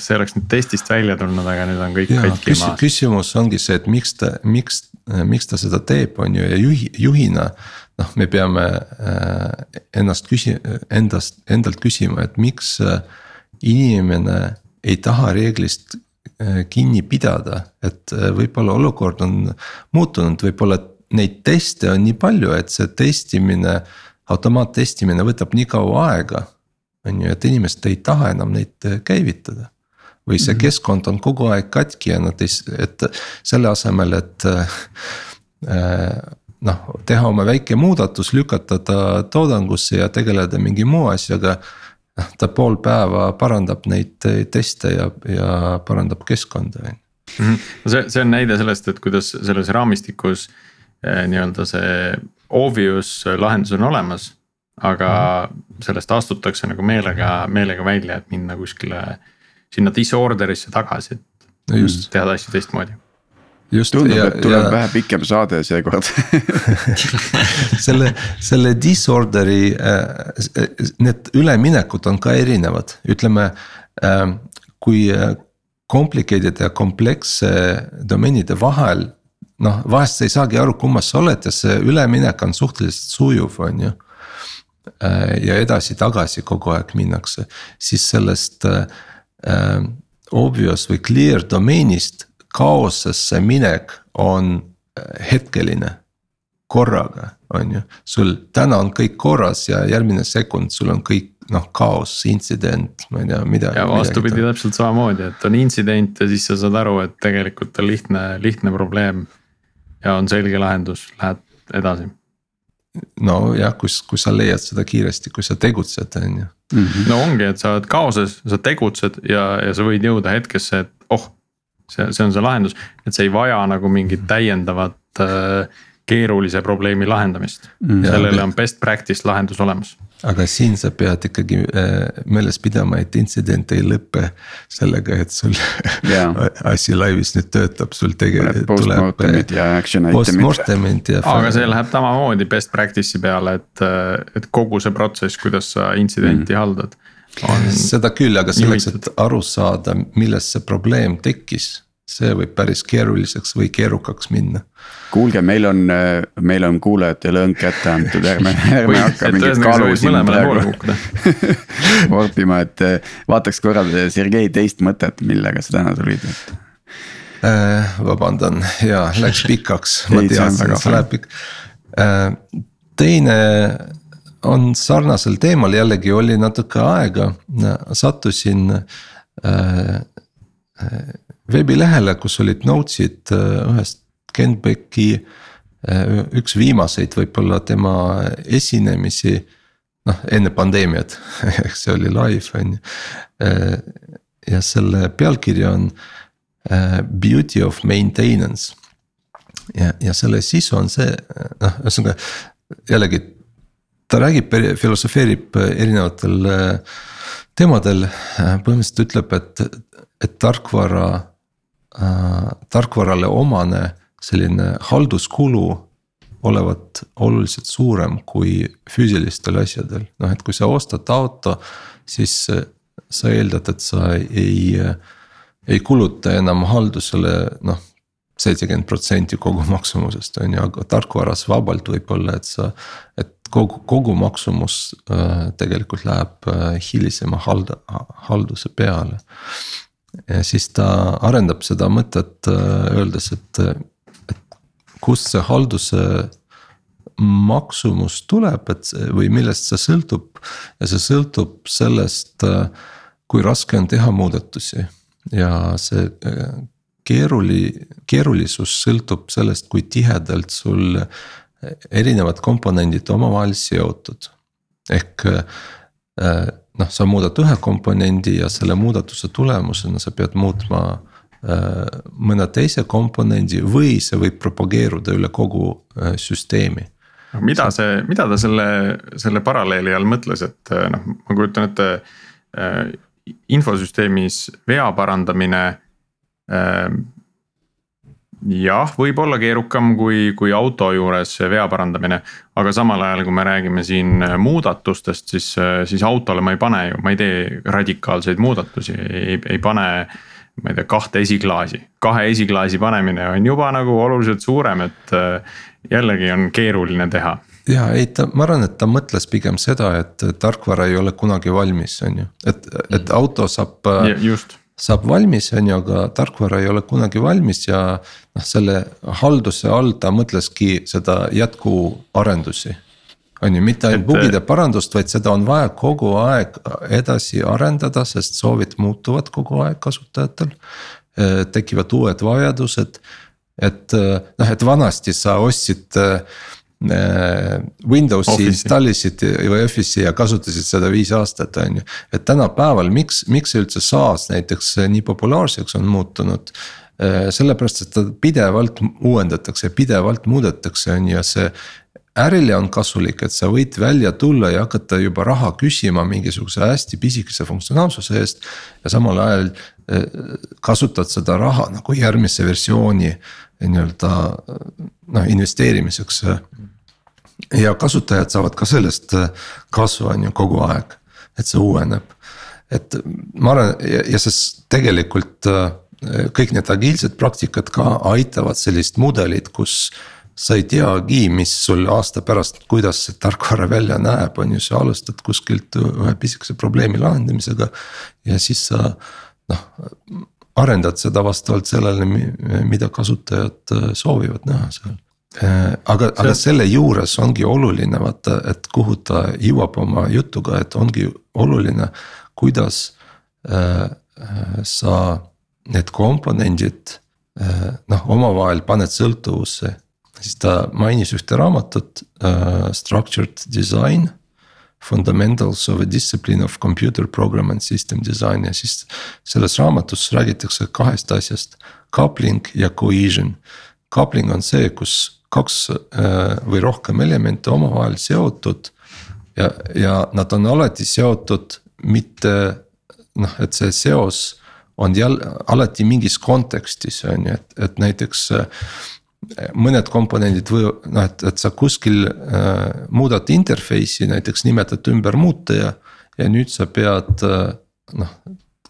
see oleks nüüd testist välja tulnud, aga nüüd on kõik katki maas. küsimus ongi see, et miks ta, miks, miks ta seda teeb, on ju, ja juhi, juhina. Noh, me peame äh, ennast küsi-, endast, endalt küsima, et miks äh, inimene ei taha reeglist äh, kinni pidada, et võib-olla olukord on muutunud, võib-olla neid teste on nii palju, et see testimine automaattestimine võtab nii kaua aega, on ju, et inimesed ei taha enam neid käivitada. või see -hmm. keskkond on kogu aeg katki ja nad ei, et selle asemel, et äh, noh, teha oma väike muudatus, lükata ta toodangusse ja tegeleda mingi muu asjaga. noh, ta pool päeva parandab neid teste ja, ja parandab keskkonda, on ju. Mhm. no see, see on näide sellest, et kuidas selles raamistikus eh, nii-öelda see obvious lahendus on olemas. aga mm -hmm. sellest astutakse nagu meelega, meelega välja, et minna kuskile sinna disorder'isse tagasi, et no teha asju teistmoodi just. tundub, et tuleb ja... vähe pikem saade seekord [laughs] selle, selle disorder'i äh, need üleminekud on ka erinevad, ütleme äh, kui äh, complicated ja kompleksse domeenide vahel noh, vahest sa ei saagi aru, kummas sa oled ja see üleminek on suhteliselt sujuv, on ju. Äh, ja edasi-tagasi kogu aeg minnakse, siis sellest äh, äh, obvious või clear domeenist kaosesse minek on äh, hetkeline. korraga, on ju, sul täna on kõik korras ja järgmine sekund sul on kõik noh, kaos, intsident, ma ei tea, mida. ja vastupidi täpselt samamoodi, et on intsident ja siis sa saad aru, et tegelikult on lihtne, lihtne probleem ja on selge lahendus, lähed edasi. nojah, kus, kui sa leiad seda kiiresti, kui sa tegutsed, on ju. Mhm. no ongi, et sa oled kaoses, sa tegutsed ja, ja sa võid jõuda hetkesse, et oh. See, see on see lahendus, et see ei vaja nagu mingit täiendavat äh, keerulise probleemi lahendamist mm. sellele on best practice lahendus olemas aga siin sa pead ikkagi äh, meeles pidama, et intsident ei lõpe sellega, et sul yeah. [laughs] asi laivis nüüd töötab, sul tegelikult tuleb. Postmortemid ja. aga see läheb samamoodi best practice'i peale, et, äh, et kogu see protsess, kuidas sa intsidenti mm. haldad. Seda küll, aga selleks, et aru saada, millest see probleem tekkis see võib päris keeruliseks või keerukaks minna. kuulge, meil on, meil on kuulajatele õnn kätte antud, ärme, ärme hakka mingit kaalu siin praegu [laughs] vorpima, et eh, vaataks korra Sergei teist mõtet, millega sa täna tulid, et äh,. vabandan. Ja läks pikaks. Ma et see läheb pikk teine on sarnasel teemal, jällegi oli natuke aega, sattusin äh, veebilehele, kus olid notes'id äh, ühest Ken Becki. Äh, üks viimaseid võib-olla tema esinemisi, noh enne pandeemiat [laughs] ehk see oli live on ju. Äh, ja selle pealkiri on Beauty of maintenance. ja, ja selle sisu on see, noh ühesõnaga jällegi ta räägib, filosofeerib erinevatel teemadel, põhimõtteliselt ütleb, et, et tarkvara äh, tarkvarale omane selline halduskulu olevat oluliselt suurem kui füüsilistel asjadel, noh et kui sa ostad auto, siis sa eeldad, et sa ei, ei kuluta enam haldusele noh. seitsekümmend protsenti kogu maksumusest on ju, aga tarkvaras vabalt võib-olla, et sa, et kogu, kogu maksumus äh, tegelikult läheb äh, hilisema halda, halduse peale ja siis ta arendab seda mõtet öeldes, et, et kust see halduse maksumus tuleb, et või millest see sõltub. ja see sõltub sellest, kui raske on teha muudatusi ja see keeruli, keerulisus sõltub sellest, kui tihedalt sul erinevad komponendid omavahel seotud. ehk noh, sa muudad ühe komponendi ja selle muudatuse tulemusena sa pead muutma mõne teise komponendi või see võib propageeruda üle kogu süsteemi mida see, mida ta selle, selle paralleeli all mõtles, et noh, ma kujutan ette äh, infosüsteemis vea parandamine äh,. Jah, võib olla keerukam kui, kui auto juures vea parandamine, aga samal ajal, kui me räägime siin muudatustest, siis, siis autole ma ei pane ju, ma ei tee radikaalseid muudatusi, ei, ei pane ma ei tea, kahte esiklaasi, kahe esiklaasi panemine on juba nagu oluliselt suurem, et jällegi on keeruline teha. Ja ei, ta, ma arvan, et ta mõtles pigem seda, et tarkvara ei ole kunagi valmis, on ju, et, et auto saab. just saab valmis, on ju, aga tarkvara ei ole kunagi valmis ja noh, selle halduse all ta mõtleski seda jätkuarendusi. on ju, mitte ainult bugide parandust, vaid seda on vaja kogu aeg edasi arendada, sest soovid muutuvad kogu aeg kasutajatel. tekivad uued vajadused et noh, et vanasti sa ostsid äh, Windowsi installisid või Office'i ja kasutasid seda viis aastat, on ju. et tänapäeval, miks, miks see üldse SaaS näiteks nii populaarseks on muutunud? Äh, sellepärast, et ta pidevalt uuendatakse, pidevalt muudetakse, on ju, ja see ärile on kasulik, et sa võid välja tulla ja hakata juba raha küsima mingisuguse hästi pisikese funktsionaalsuse eest. ja samal ajal äh, kasutad seda raha nagu järgmise versiooni nii-öelda noh investeerimiseks. Ja kasutajad saavad ka sellest kasu on ju kogu aeg, et see uueneb. et ma arvan ja, ja sest tegelikult kõik need agiilsed praktikad ka aitavad sellist mudelit, kus sa ei teagi, mis sul aasta pärast, kuidas see tarkvara välja näeb, on ju, sa alustad kuskilt ühe pisikese probleemi lahendamisega. ja siis sa noh, arendad seda vastavalt sellele, mida kasutajad äh, soovivad näha seal. Äh, aga, aga selle juures ongi oluline vaata, et kuhu ta jõuab oma jutuga, et ongi oluline, kuidas äh, sa need komponendid äh, noh, omavahel paned sõltuvusse. siis ta mainis ühte raamatut äh, Structured Design Fundamentals of a discipline of computer program and system design ja siis selles raamatus räägitakse kahest asjast, coupling ja cohesion. Coupling on see, kus kaks äh, või rohkem elemente omavahel seotud ja, ja nad on alati seotud mitte noh, et see seos on jälle alati mingis kontekstis on ju, et, et näiteks äh, mõned komponendid või noh, et, et sa kuskil äh, muudad interface'i, näiteks nimetad ümber muuteja. ja nüüd sa pead äh, noh,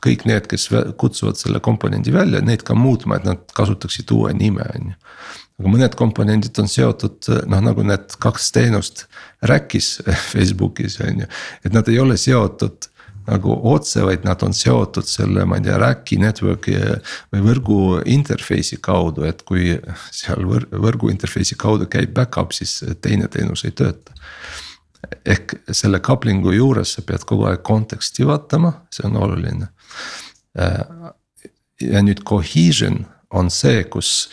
kõik need, kes kutsuvad selle komponendi välja, neid ka muutma, et nad kasutaksid uue nime, on ju. Aga mõned komponendid on seotud noh, nagu need kaks teenust Rackis [laughs] Facebookis on ju, et nad ei ole seotud nagu otse, vaid nad on seotud selle, ma ei tea, rack'i network'i või võrgu interface'i kaudu, et kui seal võr-, võrgu interface'i kaudu käib back-up, siis teine teenus ei tööta. ehk selle coupling'u juures sa pead kogu aeg konteksti vaatama, see on oluline. ja nüüd cohesion on see, kus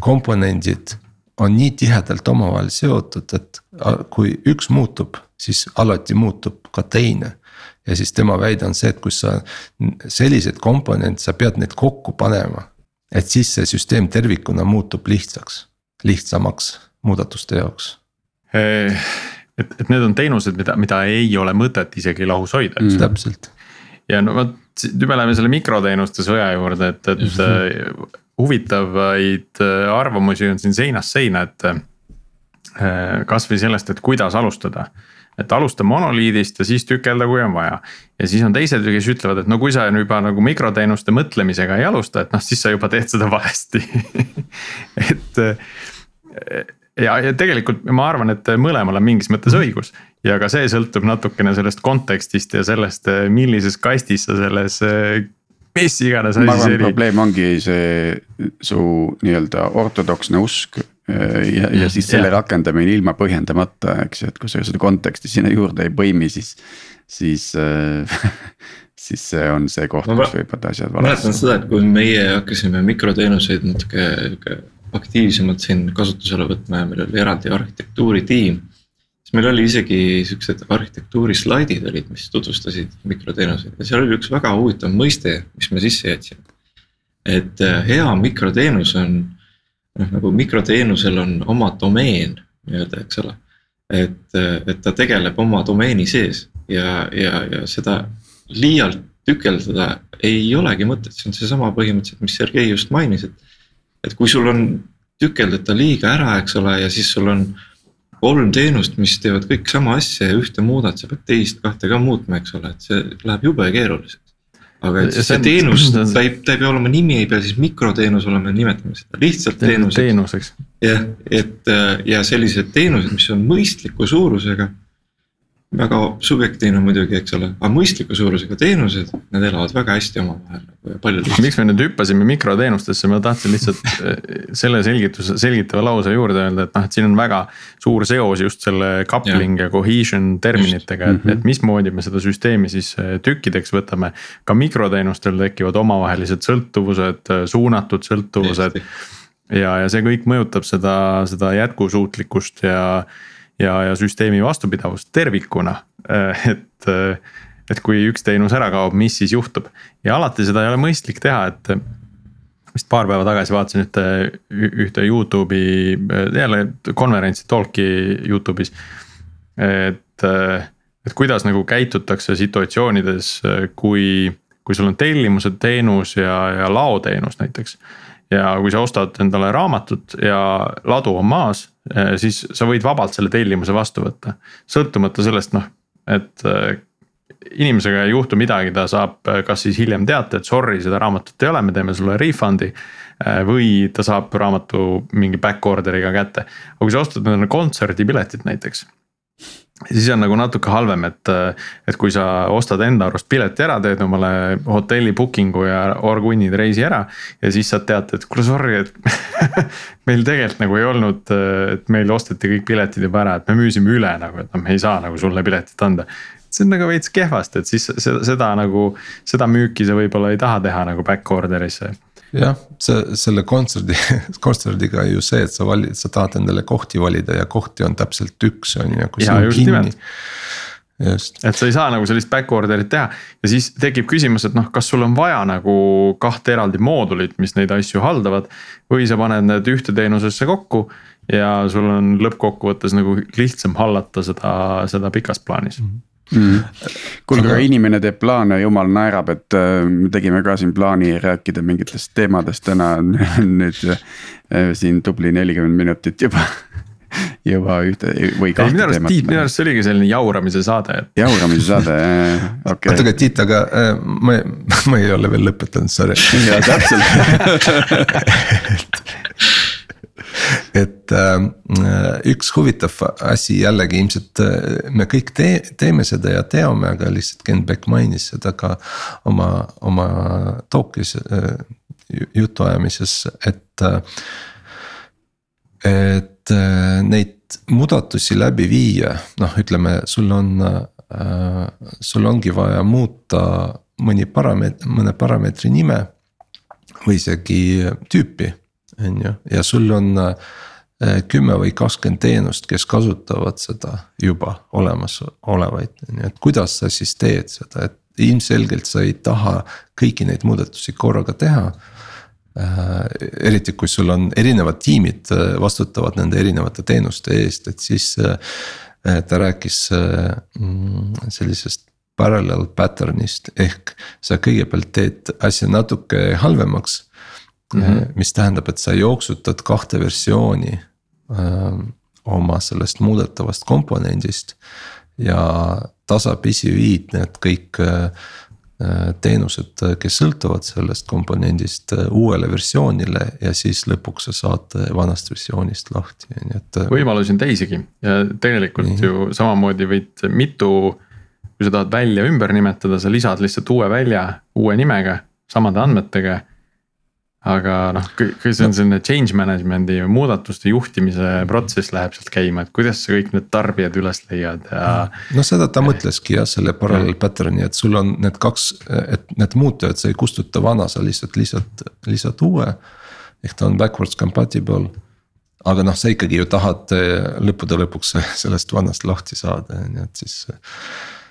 komponendid on nii tihedalt omavahel seotud, et kui üks muutub, siis alati muutub ka teine ja siis tema väide on see, et kui sa selliseid komponente, sa pead need kokku panema. et siis see süsteem tervikuna muutub lihtsaks, lihtsamaks muudatuste jaoks. et, et need on teenused, mida, mida ei ole mõtet isegi lahus hoida mm.. täpselt. ja no vot, nüüd me läheme selle mikroteenuste sõja juurde, et, et mm -hmm. Huvitavaid äh, arvamusi on siin seinast seina, et äh, kasvõi sellest, et kuidas alustada et alusta monoliidist ja siis tükelda, kui on vaja. ja siis on teised, kes ütlevad, et no kui sa juba nagu mikroteenuste mõtlemisega ei alusta, et noh, siis sa juba teed seda valesti [laughs] et ja, ja tegelikult ma arvan, et mõlemal on mingis mõttes õigus. ja ka see sõltub natukene sellest kontekstist ja sellest, millises kastis sa selles mis iganes asi see oli. probleem ongi see su nii-öelda ortodoksne usk ja, ja mm, siis selle yeah. rakendamine ilma põhjendamata, eks ju, et kui sa seda konteksti sinna juurde ei põimi, siis, siis äh, [laughs] siis see on see koht, kus võivad asjad valesti. mäletan seda, et kui meie hakkasime mikroteenuseid natuke aktiivsemalt siin kasutusele võtma ja meil oli eraldi arhitektuuritiim meil oli isegi siuksed arhitektuuri slaidid olid, mis tutvustasid mikroteenuseid ja seal oli üks väga huvitav mõiste, mis me sisse jätsime. et äh, hea mikroteenus on, noh nagu mikroteenusel on oma domeen nii-öelda, eks ole. et, äh, et ta tegeleb oma domeeni sees ja, ja, ja seda liialt tükeldada ei olegi mõtet, see on seesama põhimõtteliselt, mis Sergei just mainis, et. et kui sul on tükeldada liiga ära, eks ole, ja siis sul on kolm teenust, mis teevad kõik sama asja ja ühte muudad, sa pead teist kahte ka muutma, eks ole, et see läheb jube keeruliseks. aga et see, see teenus, [laughs] ta ei, ta ei pea olema nimi, ei pea siis mikroteenus olema, nimetame seda lihtsalt teenuseks. teenuseks. jah, et ja sellised teenused, mis on mõistliku suurusega väga subjektiivne muidugi, eks ole, aga mõistliku suurusega teenused, need elavad väga hästi omavahel nagu ja palju lihtsalt. miks me nüüd hüppasime mikroteenustesse, ma tahtsin lihtsalt eh, selle selgituse, selgitava lause juurde öelda, et noh, et siin on väga suur seos just selle coupling ja, ja cohesion terminitega, et, et mismoodi me seda süsteemi siis eh, tükkideks võtame. ka mikroteenustel tekivad omavahelised sõltuvused, suunatud sõltuvused. ja, ja see kõik mõjutab seda, seda jätkusuutlikkust ja ja, ja süsteemi vastupidavust tervikuna, äh, et. Äh, et kui üks teenus ära kaob, mis siis juhtub ja alati seda ei ole mõistlik teha, et vist paar päeva tagasi vaatasin ühte, ühte Youtube'i jälle konverentsi talk'i Youtube'is. et, et kuidas nagu käitutakse situatsioonides, kui, kui sul on tellimused, teenus ja, ja laoteenus näiteks ja kui sa ostad endale raamatut ja ladu on maas, eh, siis sa võid vabalt selle tellimuse vastu võtta. sõltumata sellest noh, et eh, inimesega ei juhtu midagi, ta saab eh, kas siis hiljem teate, et sorry, seda raamatut ei ole, me teeme sulle refund'i. või ta saab raamatu mingi back order'iga kätte, aga kui sa ostad endale kontserdipiletit näiteks siis on nagu natuke halvem, et, et kui sa ostad enda arust pileti ära, teed omale hotelli booking'u ja orgunnid reisi ära. ja siis saad teate, et kuule sorry, et [laughs] meil tegelikult nagu ei olnud, et meil osteti kõik piletid juba ära, et me müüsime üle nagu, et noh, me ei saa nagu sulle piletit anda. see on nagu veits kehvasti, et siis seda, seda nagu, seda müüki sa võib-olla ei taha teha nagu back order'isse jah, see selle kontserdi, [laughs] kontserdiga ju see, et sa valid, sa tahad endale kohti valida ja kohti on täpselt üks, on ju, kui see on kinni. just. et sa ei saa nagu sellist back order'it teha ja siis tekib küsimus, et noh, kas sul on vaja nagu kahte eraldi moodulit, mis neid asju haldavad. või sa paned need ühte teenusesse kokku ja sul on lõppkokkuvõttes nagu lihtsam hallata seda, seda pikas plaanis mm. -hmm mm.. kuulge aga..., inimene teeb plaane, jumal naerab, et äh, me tegime ka siin plaani rääkida mingitest teemadest täna [laughs] nüüd äh, siin tubli nelikümmend minutit juba [laughs] juba ühte või kahte minu arust Tiit, minu arust see oligi selline jauramise saade, et. jauramise saade, [laughs] okei okay.. oota, aga Tiit, aga äh, ma, ma ei ole veel lõpetanud, sorry. jaa, täpselt et äh, üks huvitav asi jällegi ilmselt äh, me kõik tee, teeme seda ja teame, aga lihtsalt Ken Beck mainis seda ka oma, oma talk'is äh, jutuajamises, et et neid muudatusi läbi viia, noh, ütleme, sul on sul ongi vaja muuta mõni parameeter, mõne parameetri nime või isegi tüüpi on ju, ja sul on äh, kümme või kakskümmend teenust, kes kasutavad seda juba olemasolevaid, on ju, et kuidas sa siis teed seda, et ilmselgelt sa ei taha kõiki neid muudatusi korraga teha. Äh,. eriti kui sul on erinevad tiimid äh, vastutavad nende erinevate teenuste eest, et siis ta rääkis mm, sellisest parallel pattern'ist. Ehk sa kõigepealt teed asja natuke halvemaks mm. -hmm. mis tähendab, et sa jooksutad kahte versiooni öö, oma sellest muudetavast komponendist. ja tasapisi viid need kõik öö, teenused, kes sõltuvad sellest komponendist uuele versioonile ja siis lõpuks sa saad vanast versioonist lahti, nii et. võimalusi on teisigi ja tegelikult nii. ju samamoodi võid mitu. kui sa tahad välja ümber nimetada, sa lisad lihtsalt uue välja uue nimega samade andmetega aga noh, kui see on selline change management'i muudatuste juhtimise protsess läheb sealt käima, et kuidas sa kõik need tarbijad üles leiad ja. no seda ta mõtleski jah, selle parallel pattern'i, et sul on need kaks, et need muutujad, sa ei kustuta vana, sa lihtsalt lisad, lisad uue. ehk ta on backwards compatible. aga noh, sa ikkagi ju tahad eh, lõppude lõpuks [laughs] sellest vanast lahti saada, on ju, et siis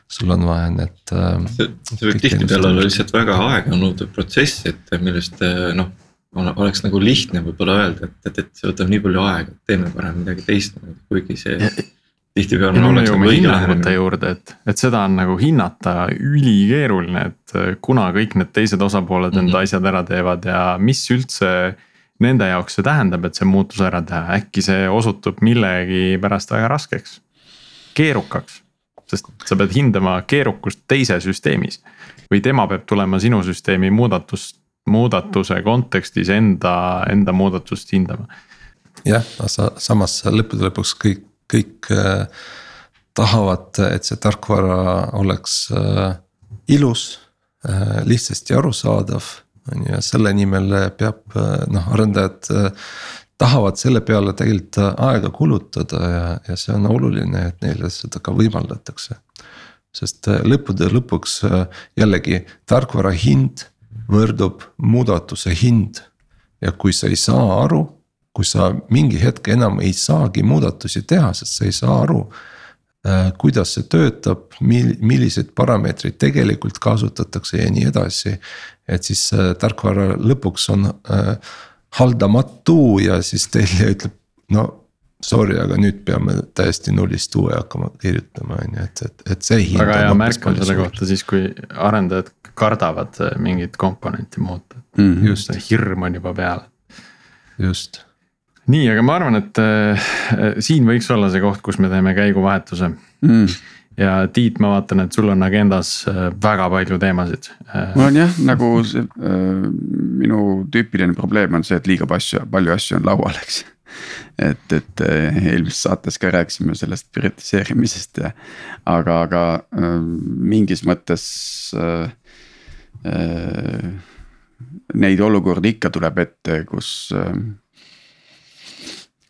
sul on vaja need. Äh, see, see võib tihtipeale olla lihtsalt väga aeganõudev protsess, et millest noh oleks nagu lihtne võib-olla öelda, et, et, et see võtab nii palju aega, et teeme parem midagi teistmoodi, kuigi see tihtipeale oleks nagu õige lähenemine. juurde, et, et seda on nagu hinnata ülikeeruline, et äh, kuna kõik need teised osapooled mm -hmm. enda asjad ära teevad ja mis üldse. Nende jaoks see tähendab, et see muutus ära teha, äkki see osutub millegipärast väga raskeks, keerukaks. sest sa pead hindama keerukust teise süsteemis või tema peab tulema sinu süsteemi muudatust muudatuse kontekstis enda, enda muudatust hindama. jah, sa samas lõppude lõpuks kõik, kõik äh, tahavad, et see tarkvara oleks äh, ilus äh,, lihtsasti arusaadav. on ju, ja selle nimel peab äh, noh, arendajad äh, tahavad selle peale tegelikult aega kulutada ja, ja see on oluline, et neile seda ka võimaldatakse. sest äh, lõppude lõpuks jällegi tarkvara hind võrdub muudatuse hind. ja kui sa ei saa aru, kui sa mingi hetk enam ei saagi muudatusi teha, sest sa ei saa aru äh,. kuidas see töötab, mil-, milliseid parameetreid tegelikult kasutatakse ja nii edasi. et siis äh, tarkvara lõpuks on äh, haldamatu ja siis Telia ütleb, no sorry, aga nüüd peame täiesti nullist uue hakkama kirjutama, on ju, et, et, et see. väga hea märk on selle kohta siis, kui arendajad kardavad äh, mingit komponenti muuta mm. -hmm. just, hirm on juba peal. just. nii, aga ma arvan, et äh, siin võiks olla see koht, kus me teeme käiguvahetuse mm ja Tiit, ma vaatan, et sul on agendas äh, väga palju teemasid. Äh, mul on jah, nagu see äh, minu tüüpiline probleem on see, et liiga palju, palju asju on laual, eks et, et eh, eelmises saates ka rääkisime sellest prioritiseerimisest ja. aga, aga äh, mingis mõttes äh, äh, neid olukordi ikka tuleb ette, kus äh,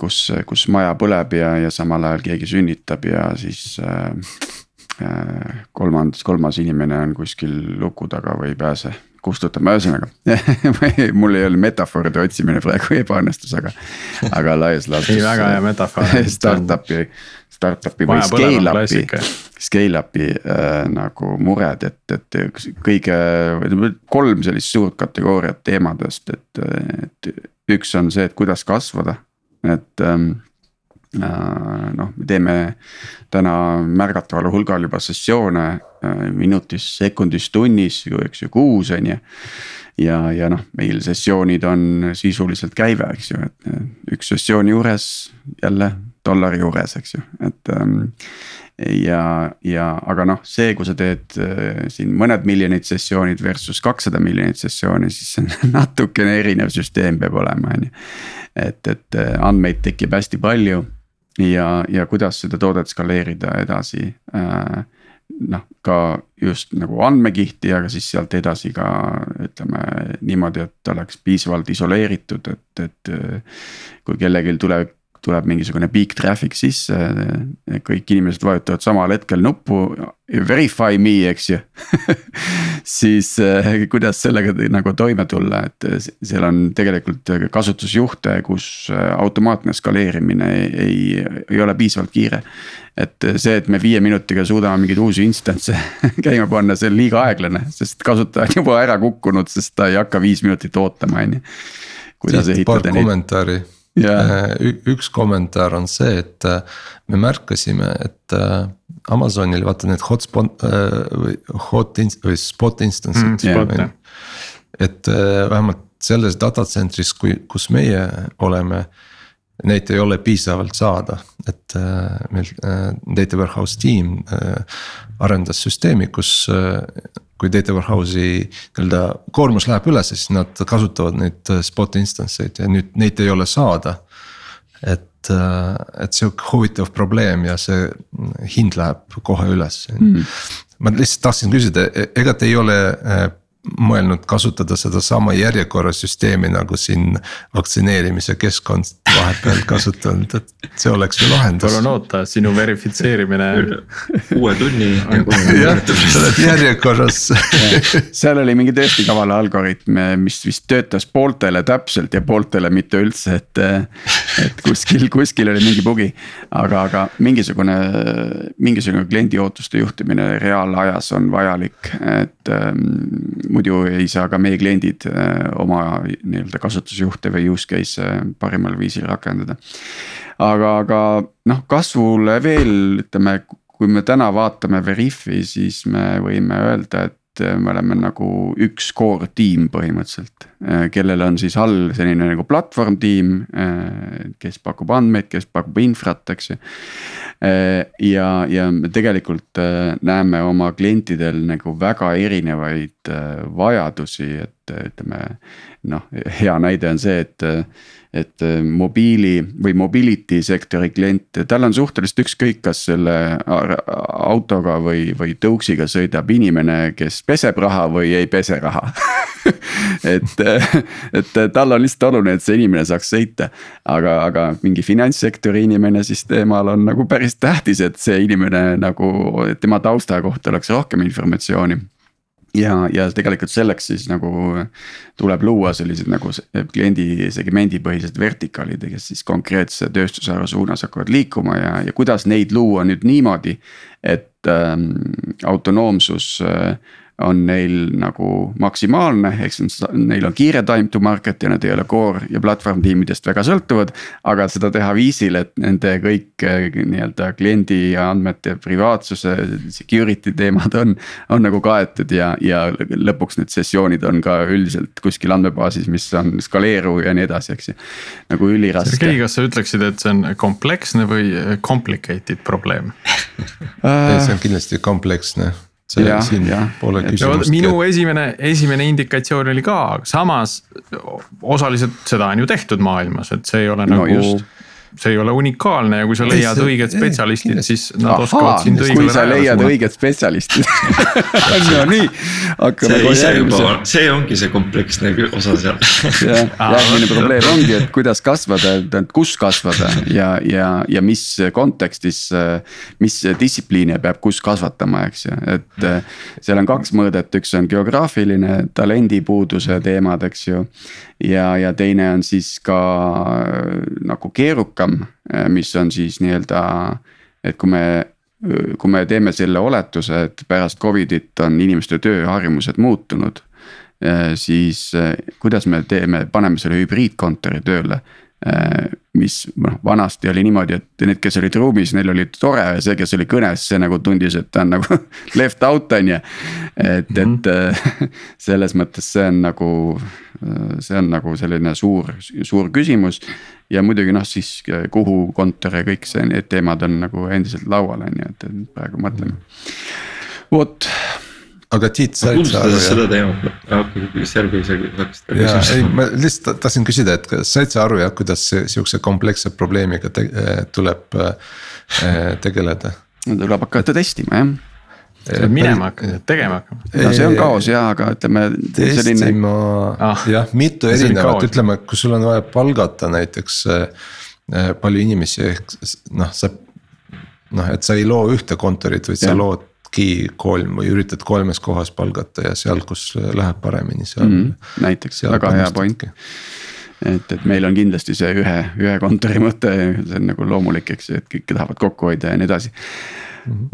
kus, kus maja põleb ja, ja samal ajal keegi sünnitab ja siis äh, kolmandas, kolmas inimene on kuskil luku taga või ei pääse kustutama, ühesõnaga [laughs] mul ei olnud metafooride otsimine praegu ebaõnnestus, aga, aga laias laastus. ei, väga hea metafoor [laughs] Startup'i, startup'i või scale-up'i, scale-up'i äh, nagu mured, et, et kõige, kolm sellist suurt kategooriat teemadest, et, et üks on see, et kuidas kasvada, et ähm, Äh, noh, me teeme täna märgataval hulgal juba sessioone äh, minutis, sekundis, tunnis eks ju, kuus on ju. ja, ja noh, meil sessioonid on sisuliselt käive, eks ju, et äh, üks sessiooni juures jälle dollari juures, eks ju, et ähm, ja, ja aga noh, see, kui sa teed äh, siin mõned miljonid sessioonid versus kakssada miljonit sessiooni, siis see on [laughs] natukene erinev süsteem peab olema, on ju. et, et andmeid tekib hästi palju ja, ja kuidas seda toodet skaleerida edasi äh, noh, ka just nagu andmekihti, aga siis sealt edasi ka ütleme niimoodi, et oleks piisavalt isoleeritud, et, et. kui kellelgi tuleb tuleb mingisugune peak traffic sisse, kõik inimesed vajutavad samal hetkel nuppu verify me, eks ju [laughs] siis eh, kuidas sellega nagu toime tulla, et seal on tegelikult kasutusjuhte, kus eh, automaatne skaleerimine ei, ei, ole piisavalt kiire. et see, et me viie minutiga suudame mingeid uusi instance'e [laughs] käima panna, see on liiga aeglane, sest kasutaja on juba ära kukkunud, sest ta ei hakka viis minutit ootama, on ju. kuidas ehitada neid. kommentaari yeah.. Äh, üks kommentaar on see, et äh, me märkasime, et äh, Amazonil vaata need hotspot või hot või spot instance'id mm,. Yeah. et vähemalt selles data center'is, kui, kus meie oleme. Neid ei ole piisavalt saada, et meil data warehouse tiim arendas süsteemi, kus kui data warehouse'i nii-öelda koormus läheb üles, siis nad kasutavad neid äh, spot instance eid ja nüüd neid ei ole saada. et, äh, et sihuke huvitav probleem ja see hind läheb kohe üles mm.. ma lihtsalt tahtsin küsida, e-, ega te ei ole äh, mõelnud kasutada sedasama järjekorrasüsteemi nagu siin vaktsineerimise keskkond vahepeal kasutanud, et see oleks ju lahendus. palun oota, sinu verifitseerimine. [laughs] uue tunni. jah, sa oled järjekorras [laughs] seal oli mingi tõesti kaval algoritm, mis vist töötas pooltele täpselt ja pooltele mitte üldse, et. et kuskil, kuskil oli mingi bugi, aga, aga mingisugune, mingisugune kliendi ootuste juhtimine reaalajas on vajalik, et ähm, muidu ei saa ka meie kliendid äh, oma nii-öelda kasutusjuhte või use case'e parimal viisil rakendada. aga, aga noh, kasvule veel ütleme, kui me täna vaatame Veriffi, siis me võime öelda, et me oleme nagu üks core tiim põhimõtteliselt. Äh, kellel on siis all selline nagu platvorm tiim, äh, kes pakub andmeid, kes pakub infrat, eks ju. Äh, ja, ja me tegelikult näeme oma klientidel nagu väga erinevaid vajadusi, et ütleme. noh, hea näide on see, et, et mobiili või mobility sektori klient, tal on suhteliselt ükskõik, kas selle autoga või, või tõuksiga sõidab inimene, kes peseb raha või ei pese raha [laughs] et, et tal on lihtsalt oluline, et see inimene saaks sõita. aga, aga mingi finantssektori inimene, siis temal on nagu päris tähtis, et see inimene nagu tema tausta kohta oleks rohkem informatsiooni ja, ja tegelikult selleks siis nagu tuleb luua sellised nagu kliendi segmendi põhised vertikaalid, kes siis konkreetse tööstusharu suunas hakkavad liikuma ja, ja kuidas neid luua nüüd niimoodi. et ähm, autonoomsus äh, on neil nagu maksimaalne, ehk siis neil on kiire time to market ja nad ei ole core ja platvorm tiimidest väga sõltuvad. aga seda teha viisil, et nende kõik eh, nii-öelda kliendi andmete privaatsuse, security teemad on, on nagu kaetud ja, ja lõpuks need sessioonid on ka üldiselt kuskil andmebaasis, mis on skaleeruv ja nii edasi, eks ju. nagu üliraske. Sergei, kas sa ütleksid, et see on kompleksne või complicated probleem [laughs] see on kindlasti kompleksne see ja, siin ja. pole küsimustki. minu esimene, esimene indikatsioon oli ka, samas osaliselt seda on ju tehtud maailmas, et see ei ole no, nagu just see ei ole unikaalne ja kui sa leiad ei, õiged spetsialistid, siis nad Aha, oskavad sind õigele kui sa leiad õiged spetsialistid. [laughs] No nii, hakkame kohe järgmise. see ongi see kompleksne osa seal. Jah, [laughs] järgmine probleem ongi, et kuidas kasvada, et kus kasvada ja, ja, ja mis kontekstis. mis distsipliine peab kus kasvatama, eks ju, et seal on kaks mõõdet, üks on geograafiline talendipuuduse teemad, eks ju. Ja, ja teine on siis ka nagu keerukam, mis on siis nii-öelda, et kui me kui me teeme selle oletuse, et pärast Covidit on inimeste tööharjumused muutunud. siis kuidas me teeme, paneme selle hübriidkontori tööle mis noh, vanasti oli niimoodi, et need, kes olid ruumis, neil oli tore ja see, kes oli kõnes, see nagu tundis, et ta on nagu [laughs] left out on ju. et, et mm -hmm. selles mõttes see on nagu, see on nagu selline suur, suur küsimus. Ja muidugi noh, siis kuhu kontor ja kõik see, need teemad on nagu endiselt laual on ju, et praegu mõtleme. vot aga Tiit, sa aru? seda teemat, okei, Sergei, sa hakkasid küsima. ei, ma lihtsalt tahtsin küsida, et kas said sa aru jah, kuidas sihukese kompleksse probleemiga te, tuleb äh, tegeleda? tuleb hakata testima jah minema hakkama, tegema hakkama. no see on kaos ja, aga ütleme. testima ah, jah, mitu erinevat, ütleme, kui sul on vaja palgata näiteks äh, palju inimesi, ehk noh, sa. noh, et sa ei loo ühte kontorit, vaid sa lood äkki kolm või üritad kolmes kohas palgata ja seal, kus läheb paremini, seal mm. -hmm. näiteks, väga hea point et, et meil on kindlasti see ühe, ühe kontori mõte, see on nagu loomulik, eks ju, et kõik tahavad kokku hoida ja nii edasi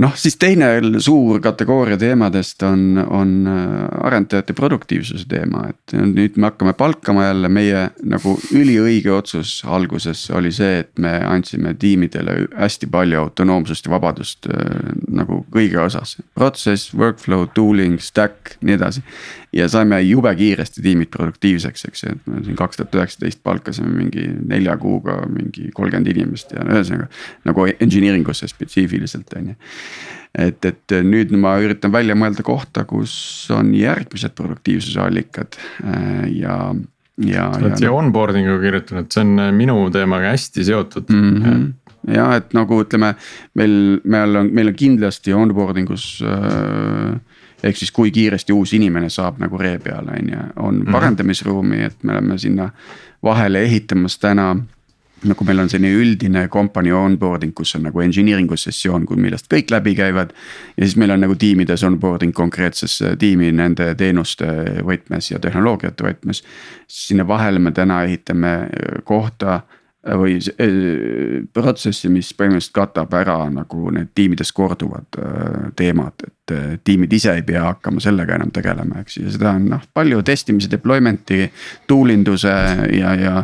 noh, siis teine suur kategooria teemadest on, on äh, arendajate produktiivsuse teema, et nüüd me hakkame palkama jälle meie nagu üliõige otsus alguses oli see, et me andsime tiimidele hästi palju autonoomsust ja vabadust äh, nagu kõige osas. protsess, workflow, tooling, stack, nii edasi. Ja saime jube kiiresti tiimid produktiivseks, eks ju, et me siin kaks tuhat üheksateist palkasime mingi nelja kuuga mingi kolmkümmend inimest ja ühesõnaga nagu engineering usse spetsiifiliselt on ju et, et nüüd ma üritan välja mõelda kohta, kus on järgmised produktiivsuse allikad äh, ja, ja. sa oled siia onboarding'u kirjutanud, see on äh, minu teemaga hästi seotud mm. -hmm ja et nagu ütleme, meil, meil on, meil on kindlasti onboarding us äh, ehk siis, kui kiiresti uus inimene saab nagu ree peale, on ju, on -hmm. parandamisruumi, et me oleme sinna vahele ehitamas täna nagu meil on selline üldine company onboarding, kus on nagu engineering'u sessioon, millest kõik läbi käivad. ja siis meil on nagu tiimides onboarding konkreetsesse tiimi nende teenuste võtmes ja tehnoloogiate võtmes. sinna vahele me täna ehitame kohta või äh, protsessi, mis põhimõtteliselt katab ära nagu need tiimides korduvad äh, teemad, et äh, tiimid ise ei pea hakkama sellega enam tegelema, eks ju, ja seda on noh, palju testimise, deployment'i. Tool induse ja, ja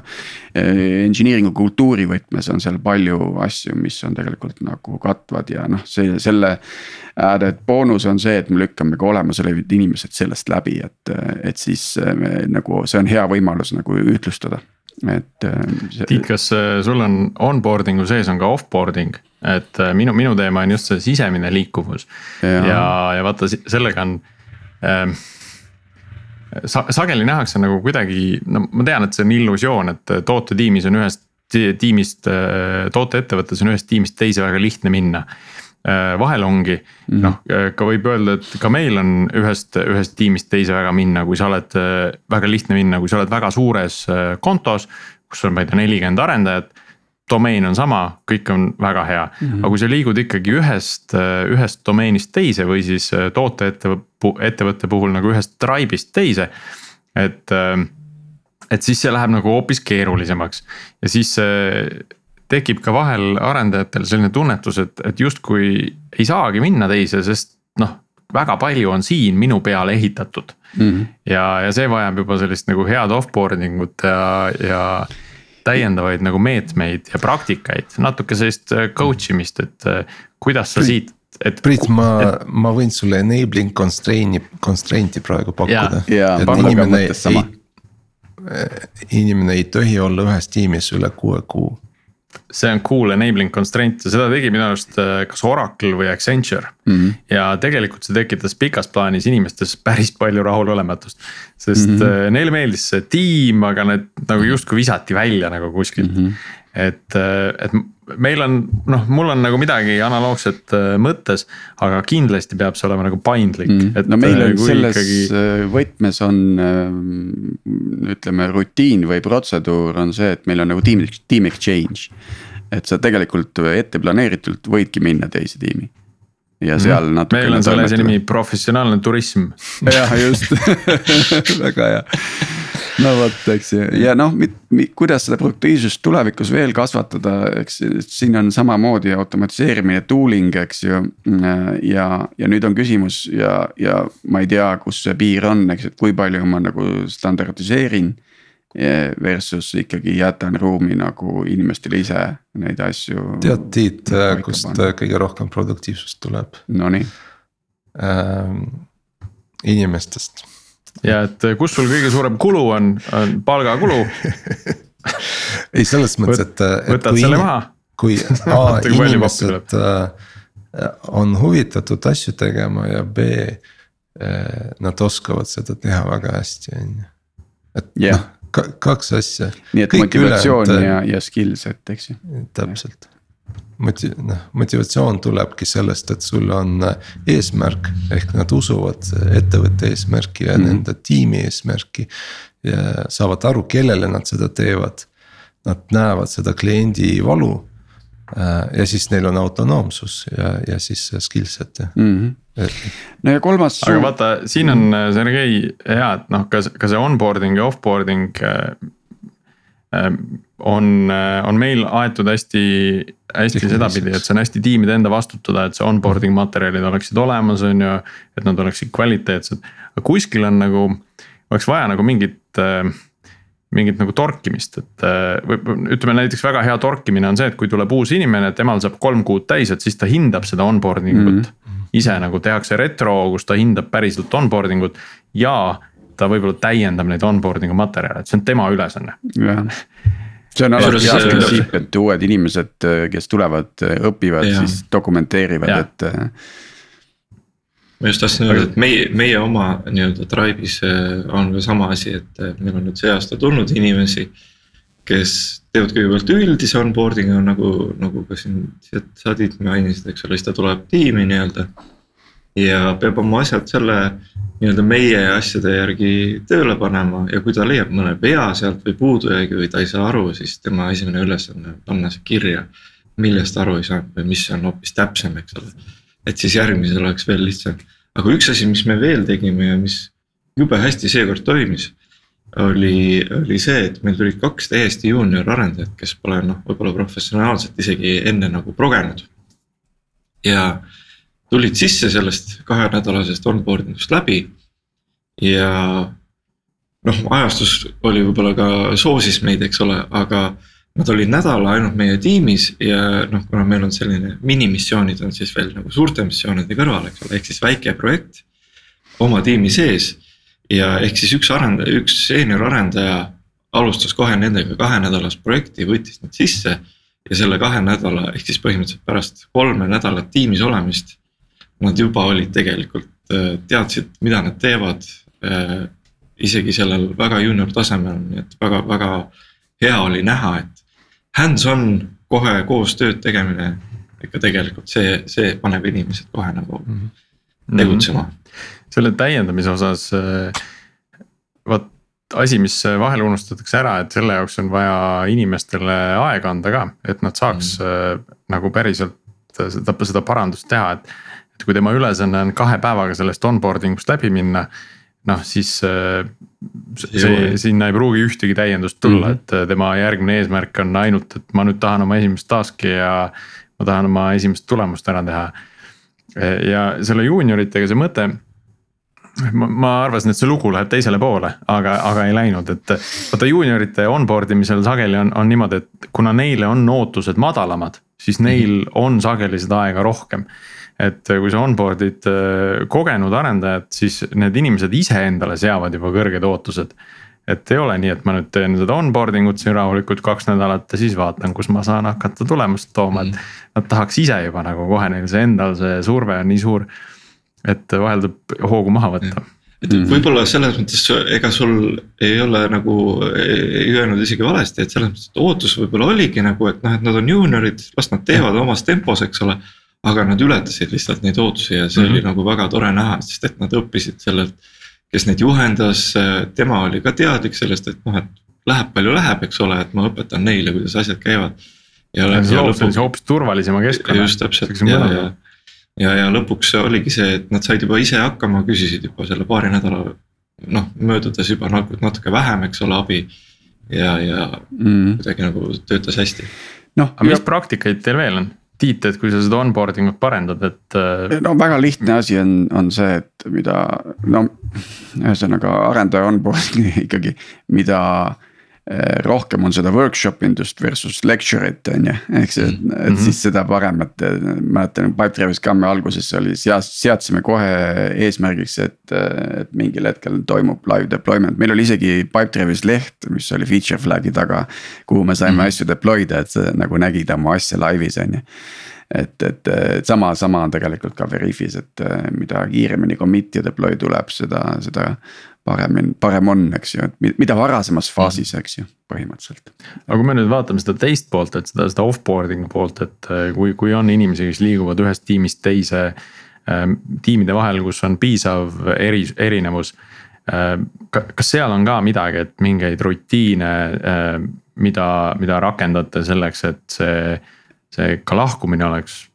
engineering'u kultuuri võtmes on seal palju asju, mis on tegelikult nagu katvad ja noh, see selle. Added boonus on see, et me lükkame ka olemasolevad inimesed sellest läbi, et, et siis me nagu see on hea võimalus nagu ühtlustada et. Äh, Tiit, kas äh, sul on onboarding'u sees on ka offboarding, et äh, minu, minu teema on just see sisemine liikuvus. Ja, ja, ja vaata sellega on ähm, sa-, sageli nähakse nagu kuidagi, no ma tean, et see on illusioon, et tootetiimis on ühest tiimist, tooteettevõttes on ühest tiimist teise väga lihtne minna vahel ongi mm noh, äh, ka võib öelda, et ka meil on ühest, ühest tiimist teise väga minna, kui sa oled äh, väga lihtne minna, kui sa oled väga suures kontos. kus on, ma ei tea, nelikümmend arendajat, domeen on sama, kõik on väga hea mm, -hmm. aga kui sa liigud ikkagi ühest, ühest domeenist teise või siis tooteettevõtte puhul nagu ühest tribe'ist teise, et et siis see läheb nagu hoopis keerulisemaks ja siis tekib ka vahel arendajatel selline tunnetus, et, et justkui ei saagi minna teise, sest noh, väga palju on siin minu peale ehitatud mm. -hmm. ja, ja see vajab juba sellist nagu head offboarding ut ja, ja täiendavaid nagu meetmeid ja praktikaid, natuke sellist äh, coach imist, et äh, kuidas sa siit et. Priit, ma ma võin sulle enabling constraint'i, constraint'i praegu pakkuda. inimene ei, inimene ei tohi olla ühes tiimis üle kuue kuu see on cool enabling constraint ja seda tegi minu arust äh, kas Oracle või Accenture mm. -hmm. ja tegelikult see tekitas pikas plaanis inimestes päris palju rahulolematust. sest mm -hmm. neile meeldis see tiim, aga need nagu justkui visati välja nagu kuskilt mm. -hmm. et, äh, et meil on noh, mul on nagu midagi analoogset mõttes, aga kindlasti peab see olema nagu paindlik mm.. et no meil on selles ikkagi... võtmes on ütleme rutiin või protseduur on see, et meil on nagu team, team exchange et sa tegelikult ette planeeritult võidki minna teise tiimi. ja mhm. seal mm. natuke. meil on selle asja nimi professionaalne turism. jah, just [laughs] väga hea no vot, eks ju, ja noh, kuidas seda produktiivsust tulevikus veel kasvatada, eks siin on samamoodi automatiseerimine, tooling, eks ju. ja, ja nüüd on küsimus ja, ja ma ei tea, kus see piir on, eks, et kui palju ma nagu standardiseerin versus ikkagi jätan ruumi nagu inimestele ise neid asju. tead Tiit, kust panna. kõige rohkem produktiivsust tuleb? Nonii ähm,. inimestest. Ja et kus sul kõige suurem kulu on, on palgakulu ei, selles mõttes, et, et. võtad selle maha. kui [laughs] A inimesed äh, on huvitatud asju tegema ja B äh, nad oskavad seda teha väga hästi, on ju. et yeah. noh kaks asja. nii et Kõik motivatsioon ülejad, ja, ja skill set, eks ju. täpselt moti-, noh motivatsioon tulebki sellest, et sul on äh, eesmärk, ehk nad usuvad ettevõtte eesmärki ja mm -hmm. nende tiimi eesmärki. ja saavad aru, kellele nad seda teevad. Nad näevad seda kliendi valu. Äh, ja siis neil on autonoomsus ja, ja siis skill set jah mm. -hmm no ja kolmas. aga vaata, siin on äh, Sergei hea, et noh, ka, ka see onboarding ja offboarding äh, äh, on, on meil aetud hästi, hästi sedapidi, et see on hästi tiimide enda vastutada, et see onboarding materjalid oleksid olemas, on ju. et nad oleksid kvaliteetsed, aga kuskil on nagu, oleks vaja nagu mingit mingit nagu torkimist, et või ütleme näiteks väga hea torkimine on see, et kui tuleb uus inimene, temal saab kolm kuud täis, et siis ta hindab seda onboarding ut mm. -hmm ise nagu tehakse retro, kus ta hindab päriselt onboarding ut ja ta võib-olla täiendab neid onboarding'u materjale, et see on tema ülesanne. See on alati hea printsiip, et uued inimesed, kes tulevad, õpivad, siis dokumenteerivad, et ma just tahtsin öelda, et meie, meie oma nii-öelda Tribe'is on ka sama asi, et meil on nüüd see aasta tulnud inimesi kes teevad kõigepealt üldise onboarding'u nagu, nagu ka siin Sadid mainisid, eks ole, siis ta tuleb tiimi nii-öelda. Ja peab oma asjad selle nii-öelda meie asjade järgi tööle panema ja kui ta leiab mõne vea sealt või puudujäägi või ta ei saa aru, siis tema esimene ülesanne on panna see kirja. millest aru ei saanud või mis on hoopis täpsem, eks ole. et siis järgmisel oleks veel lihtsam, aga üks asi, mis me veel tegime ja mis jube hästi seekord toimis. oli, oli see, et meil tulid kaks täiesti juunior arendajat, kes pole noh, võib-olla professionaalselt isegi enne nagu progenud. ja tulid sisse sellest kahenädalasest onboarding ust läbi. ja noh, ajastus oli võib-olla ka soosis meid, eks ole, aga nad olid nädala ainult meie tiimis ja noh, kuna meil on selline minimissioonid on siis veel nagu suurte missioonide kõrval, eks ole, ehk siis väike projekt oma tiimi sees. ja ehk siis üks arendaja, üks seenior arendaja alustas kohe nendega kahenädalast projekti, võttis nad sisse. ja selle kahe nädala ehk siis põhimõtteliselt pärast kolme nädalat tiimis olemist nad juba olid tegelikult, äh, teadsid, mida nad teevad. Äh, isegi sellel väga juunior tasemel, nii et väga-väga hea oli näha, et hands-on kohe koos tööd tegemine. ikka tegelikult see, see paneb inimesed kohe nagu mm -hmm. tegutsema mm. -hmm. selle täiendamise osas äh, vot asi, mis vahel unustatakse ära, et selle jaoks on vaja inimestele aega anda ka, et nad saaks mm -hmm. nagu päriselt seda, seda parandust teha, et et kui tema ülesanne on kahe päevaga sellest onboarding ust läbi minna. noh, siis äh, see, sinna ei pruugi ühtegi täiendust tulla mm, -hmm. et äh, tema järgmine eesmärk on ainult, et ma nüüd tahan oma esimest task'i ja. ma tahan oma esimest tulemust ära teha. ja selle juunioritega see mõte ma, ma arvasin, et see lugu läheb teisele poole, aga, aga ei läinud, et vaata juuniorite onboard imisel sageli on, on niimoodi, et kuna neile on ootused madalamad, siis neil on sageli seda aega rohkem et kui sa onboard'id äh, kogenud arendajat, siis need inimesed iseendale seavad juba kõrged ootused. et ei ole nii, et ma nüüd teen seda onboarding ut siin rahulikult kaks nädalat ja siis vaatan, kus ma saan hakata tulemust tooma, et. Mhm. Nad tahaks ise juba nagu kohe neil see endal see surve on nii suur, et vahel tuleb hoogu maha võtta et mm -hmm. võib-olla selles mõttes, ega sul ei ole nagu, ei öelnud isegi valesti, et selles mõttes, et ootus võib-olla oligi nagu, et noh, et nad on juuniorid, las nad teevad omas tempos, eks ole aga nad ületasid lihtsalt neid ootusi ja see mm -hmm. oli mhm. nagu väga tore näha, sest et nad õppisid sellelt. kes neid juhendas, tema oli ka teadlik sellest, et noh, et läheb palju läheb, eks ole, et ma õpetan neile, kuidas asjad käivad. ja, ja, ja lõpuks hoopis turvalisema keskkonna. just täpselt ja, ja, ja, ja lõpuks oligi see, et nad said juba ise hakkama, küsisid juba selle paari nädala noh, möödudes juba natuke, natuke vähem, eks ole, abi. ja, ja mm. kuidagi nagu töötas hästi. noh, aga mis praktikaid teil veel on? Tiit, et kui sa seda onboarding ut parendad, et. Äh, no väga lihtne asi on, on see, et mida no ühesõnaga arendaja onboarding [laughs] ikkagi, mida rohkem on seda workshop indust versus lecture'it on ju, ehk see, et mm -hmm. siis seda parem, et mäletan Pipedrive'is ka me alguses oli, seadsime kohe eesmärgiks, et. et mingil hetkel toimub live deployment, meil oli isegi Pipedrive'is leht, mis oli feature flag'i taga. kuhu me saime mm -hmm. asju deploy da, et sa nagu nägid oma asja laivis on ju et, et, et sama, sama on tegelikult ka Veriffis, et mida kiiremini commit ja deploy tuleb, seda, seda paremini, parem on, eks ju, et mida varasemas faasis, eks ju, põhimõtteliselt. aga kui me nüüd vaatame seda teist poolt, et seda, seda offboarding poolt, et äh, kui, kui on inimesi, kes liiguvad ühest tiimist teise äh,. tiimide vahel, kus on piisav eri, erinevus äh,. kas seal on ka midagi, et mingeid rutiine äh,, mida, mida rakendate selleks, et see, see ka lahkumine oleks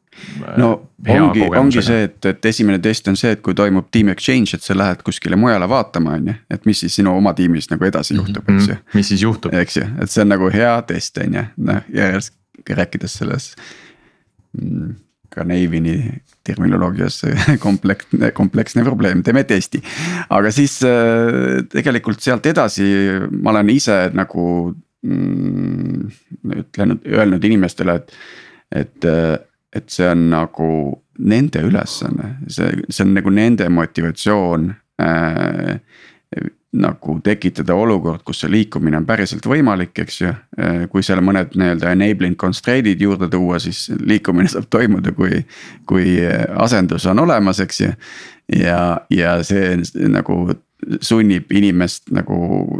no ongi, ongi see, et, et esimene test on see, et kui toimub team exchange, et sa lähed kuskile mujale vaatama, on ju, et mis siis sinu oma tiimis nagu edasi juhtub, eks ju. mis siis juhtub. eks ju, et see on nagu hea test, on ju, noh järjest rääkides selles mm, ka Navini terminoloogias [laughs] kompleksne, kompleksne probleem, teeme testi. aga siis äh, tegelikult sealt edasi ma olen ise nagu mm, ütlenud, öelnud inimestele, et, et äh, et see on nagu nende ülesanne, see, see on nagu nende motivatsioon äh, nagu tekitada olukord, kus see liikumine on päriselt võimalik, eks ju. Äh, kui seal mõned nii-öelda enabling constraint'id juurde tuua, siis liikumine saab toimuda, kui, kui asendus on olemas, eks ju. ja, ja see nagu sunnib inimest nagu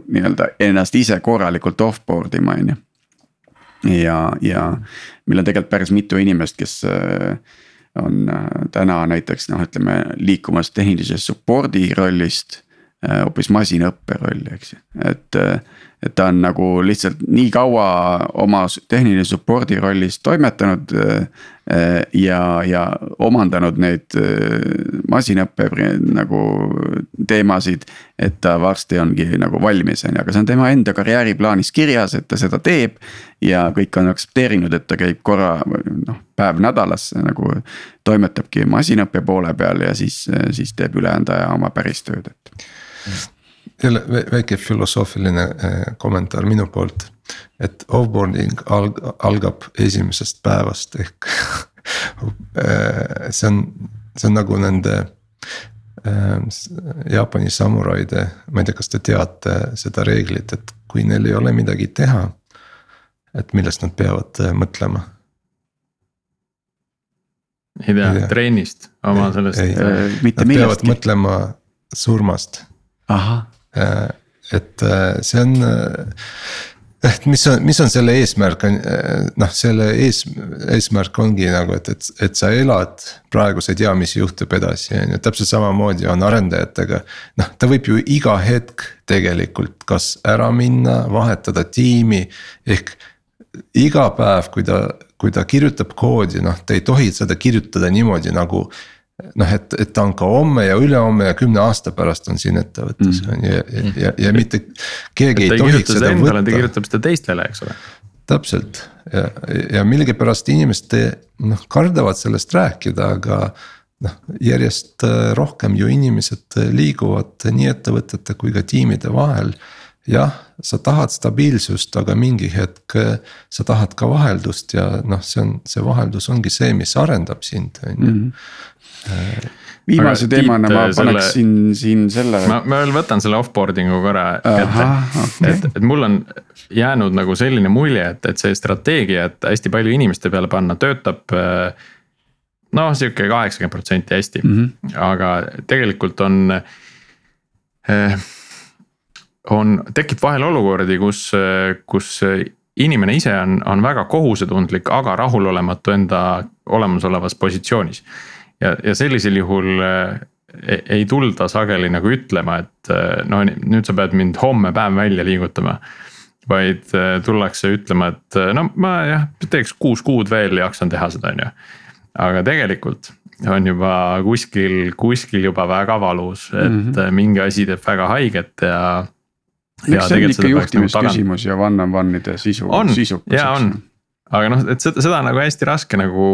nii-öelda ennast ise korralikult offboard ima, on ju ja, ja meil on tegelikult päris mitu inimest, kes äh, on täna näiteks noh, ütleme liikumas tehnilise support'i rollist hoopis masinõppe rolli, eks ju, et et ta on nagu lihtsalt nii kaua oma tehnilise support'i rollis toimetanud. Äh, ja, ja omandanud neid äh, masinõppe nagu teemasid, et ta varsti ongi nagu valmis, on ju, aga see on tema enda karjääriplaanis kirjas, et ta seda teeb. ja kõik on aktsepteerinud, et ta käib korra noh, päev nädalas nagu toimetabki masinõppe poole peal ja siis, siis teeb ülejäänud aja oma päris tööd, et jälle väike filosoofiline eh, kommentaar minu poolt. et offboarding alg algab esimesest päevast ehk [laughs] eh, see on, see on nagu nende eh, Jaapani samuraide, ma ei tea, kas te teate seda reeglit, et kui neil ei ole midagi teha. et millest nad peavad mõtlema? ei tea, trennist, oma sellest. Nad peavad mõtlema surmast. ahah et äh, see on et mis on, mis on selle eesmärk on noh, selle ees, eesmärk ongi nagu, et, et, et sa elad praegu, sa ei tea, mis juhtub edasi, on ju, täpselt samamoodi on arendajatega. noh, ta võib ju iga hetk tegelikult kas ära minna, vahetada tiimi, ehk iga päev, kui ta, kui ta kirjutab koodi, noh, ta ei tohi seda kirjutada niimoodi nagu noh, et, et ta on ka homme ja ülehomme ja kümne aasta pärast on siin ettevõttes mm. on ju ja, ja, ja, ja mitte keegi ei tohiks seda võtta. ta kirjutab seda teistele, eks ole. täpselt ja, ja millegipärast inimesed noh kardavad sellest rääkida, aga noh, järjest äh, rohkem ju inimesed liiguvad nii ettevõtete kui ka tiimide vahel. Jah, sa tahad stabiilsust, aga mingi hetk äh, sa tahad ka vaheldust ja noh, see on, see vaheldus ongi see, mis arendab sind, on ju Mhm. viimase teemana ma paneksin selle... siin selle. ma, ma veel võtan selle offboarding'u korra ette, okay. et, et mul on jäänud nagu selline mulje, et, et see strateegia, et hästi palju inimeste peale panna, töötab. noh, sihuke kaheksakümmend protsenti hästi mm, -hmm. aga tegelikult on on, tekib vahel olukordi, kus, kus inimene ise on, on väga kohusetundlik, aga rahulolematu enda olemasolevas positsioonis ja, ja sellisel juhul ei, ei tulda sageli nagu ütlema, et no nüüd sa pead mind homme päev välja liigutama. vaid äh, tullakse ütlema, et no ma jah, teeks kuus kuud veel jaksan teha seda, on ju. aga tegelikult on juba kuskil, kuskil juba väga valus, et mm -hmm. mingi asi teeb väga haiget ja. Eks see on ikka nagu juhtimisküsimus ja one on one'ide sisu. on, ja on, aga noh, et seda, seda on nagu hästi raske nagu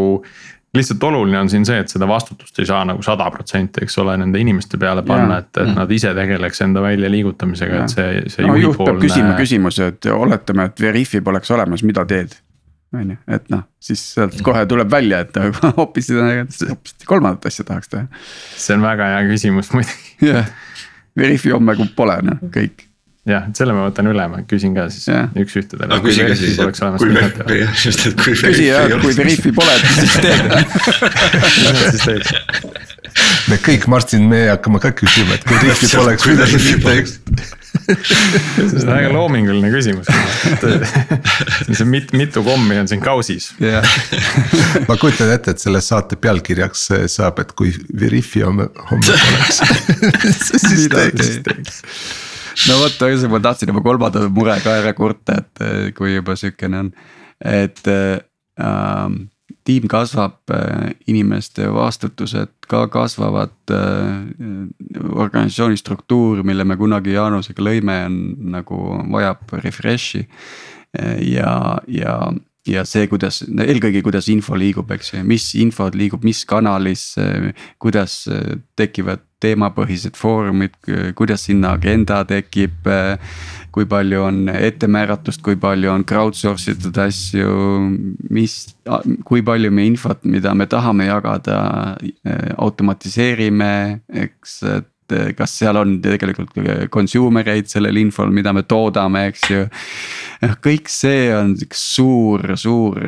lihtsalt oluline on siin see, et seda vastutust ei saa nagu sada protsenti, eks ole, nende inimeste peale panna, et, et nad ise tegeleks enda väljaliigutamisega, et see, see no, juht peab küsima küsimuse, et oletame, et Veriffi poleks olemas, mida teed? on ju, et noh, siis sealt kohe tuleb välja, et [laughs] hoopis seda, hoopis kolmandat asja tahaks teha. see on väga hea küsimus muidugi. jah, Veriffi homme pole noh, kõik jah, et selle ma võtan üle, ma küsin ka siis yeah. üks-ühtedele. aga küsige siis, et kui Veriffi, just, et kui Veriffi. küsi jah, kui Veriffi pole, et siis teed. me kõik, Martin, me hakkame ka küsima, et kui Veriffi poleks, mida siis teeks? see on väga loominguline küsimus. see on mit, mitu kommi on siin kausis yeah.. ma kujutan ette, et selle saate pealkirjaks saab, et kui Veriffi homme, homme poleks [laughs] siis teeks no vot, ühesõnaga ma tahtsin oma kolmanda mure ka ära kurta, et kui juba sihukene on, et äh, tiim kasvab, äh, inimeste vastutused ka kasvavad äh,. organisatsiooni struktuur, mille me kunagi Jaanusega lõime, on nagu vajab refresh'i ja, ja ja see, kuidas eelkõige, kuidas info liigub, eks ju, mis info liigub, mis kanalis, kuidas tekivad teemapõhised foorumid, kuidas sinna agenda tekib. kui palju on ettemääratust, kui palju on crowdsource itud asju, mis, kui palju me infot, mida me tahame jagada, automatiseerime, eks, et kas seal on tegelikult consumer eid sellel infol, mida me toodame, eks ju. noh, kõik see on üks suur, suur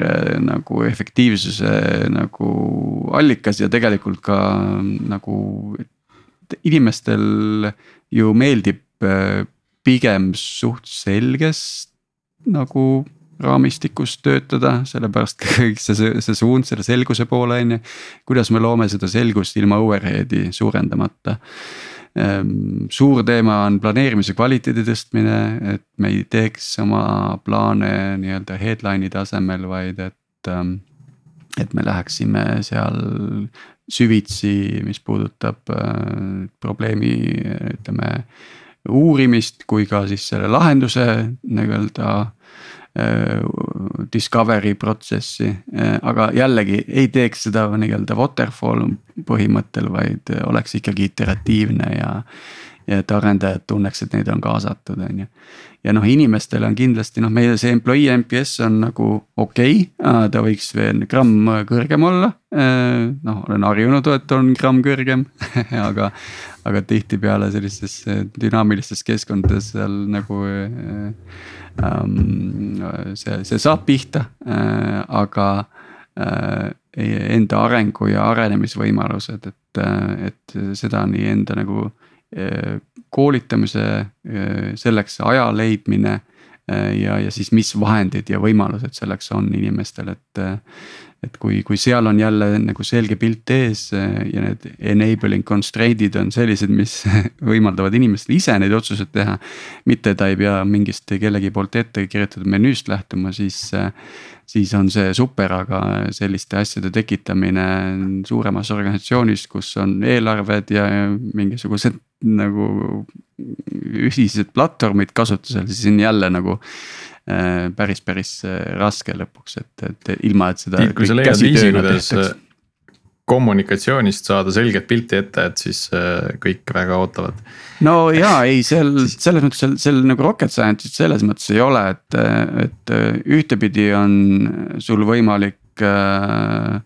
nagu efektiivsuse nagu allikas ja tegelikult ka nagu. Inimestel ju meeldib eh, pigem suht selgest nagu raamistikus töötada, sellepärast kõik see, see suund selle selguse poole on ju. kuidas me loome seda selgust ilma overhead'i suurendamata Ehm, suur teema on planeerimise kvaliteedi tõstmine, et me ei teeks oma plaane nii-öelda headline'i tasemel, vaid et. Ähm, et me läheksime seal süvitsi, mis puudutab äh, probleemi ütleme uurimist, kui ka siis selle lahenduse nii-öelda Äh, discovery protsessi, äh, aga jällegi ei teeks seda nii-öelda waterfall põhimõttel, vaid oleks ikkagi iteratiivne ja. Ja et arendajad tunneks, et neid on kaasatud, on ju. ja noh, inimestel on kindlasti noh, meil see employee MPS on nagu okei okay,, ta võiks veel gramm kõrgem olla. Äh, noh, olen harjunud, et on gramm kõrgem [laughs] aga, aga tihtipeale sellistes dünaamilistes keskkondades seal nagu Ähm, see, see saab pihta, äh, aga äh, enda arengu ja arenemisvõimalused, et, äh, et seda nii enda nagu koolitamise, selleks aja leidmine ja, ja siis mis vahendid ja võimalused selleks on inimestel, et et kui, kui seal on jälle nagu selge pilt ees ja need enabling constraint'id on sellised, mis [laughs] võimaldavad inimestel ise neid otsuseid teha. mitte ta ei pea mingist kellegi poolt ette kirjutatud menüüst lähtuma, siis, siis on see super, aga selliste asjade tekitamine suuremas organisatsioonis, kus on eelarved ja mingisugused nagu ühised platvormid kasutusel, siis on jälle nagu Äh, päris, päris äh, raske lõpuks, et, et ilma, et seda. kui sa leiad viisi, kuidas äh, kommunikatsioonist saada selget pilti ette, et siis kõik väga ootavad. no ja ei, seal selles mõttes seal, seal nagu rocket science'it selles mõttes ei ole, et, et ühtepidi on sul võimalik äh,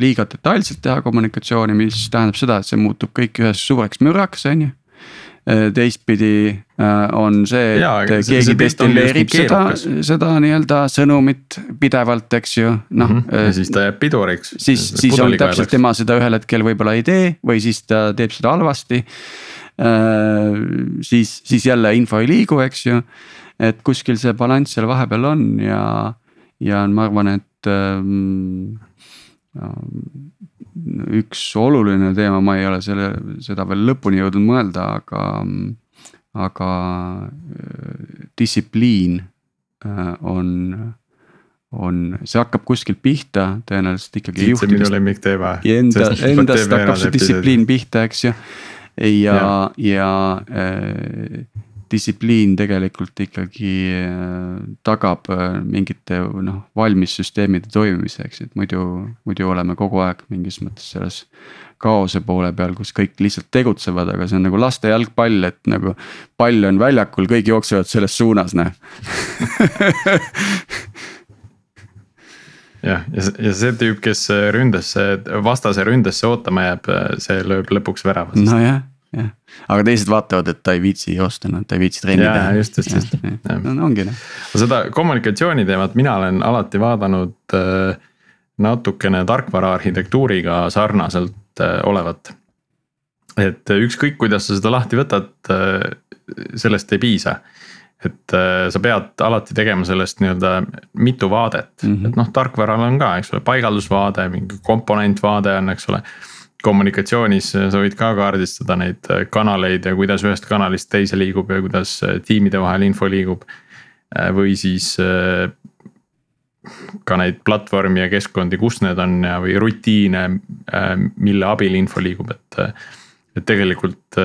liiga detailselt teha kommunikatsiooni, mis tähendab seda, et see muutub kõik üheks suureks mürraks, on ju Äh, teistpidi äh, on see, et ja, keegi destilleerib seda, seda nii-öelda sõnumit pidevalt, eks ju, noh. Mhm. ja siis ta jääb piduriks. siis, siis on täpselt tema seda ühel hetkel võib-olla ei tee või siis ta teeb seda halvasti. siis, siis jälle info ei liigu, eks ju, et kuskil see balanss seal vahepeal on ja, ja ma arvan, et ähm, üks oluline teema, ma ei ole selle, seda veel lõpuni jõudnud mõelda, aga, aga äh, distsipliin äh, on, on, see hakkab kuskilt pihta tõenäoliselt ikkagi. see on minu lemmikteema. Enda, endast hakkab see distsipliin pihta, eks ju. ja, ja, ja äh, distsipliin tegelikult ikkagi äh, tagab äh, mingite noh valmissüsteemide toimimise, eks, et muidu, muidu oleme kogu aeg mingis mõttes selles kaose poole peal, kus kõik lihtsalt tegutsevad, aga see on nagu laste jalgpall, et nagu pall on väljakul, kõik jooksevad selles suunas, noh [laughs] jah, ja, ja see tüüp, kes ründesse, vastase ründesse ootama jääb, see lööb lõpuks väravast. nojah jah, aga teised vaatavad, et ta ei viitsi joosta, noh ta ei viitsi trenni teha. just, just, just. no ongi noh. seda kommunikatsiooni teemat mina olen alati vaadanud äh, natukene tarkvara arhitektuuriga sarnaselt äh, olevat. et ükskõik, kuidas sa seda lahti võtad, äh, sellest ei piisa et äh, sa pead alati tegema sellest nii-öelda mitu vaadet mm, -hmm. et noh, tarkvaral on ka, eks ole, paigaldusvaade, mingi komponentvaade on, eks ole kommunikatsioonis sa võid ka kaardistada neid äh, kanaleid ja kuidas ühest kanalist teise liigub ja kuidas äh, tiimide vahel info liigub. Äh, või siis ka neid platvormi ja keskkondi, kus need on ja, või rutiine, mille abil info liigub, et. et tegelikult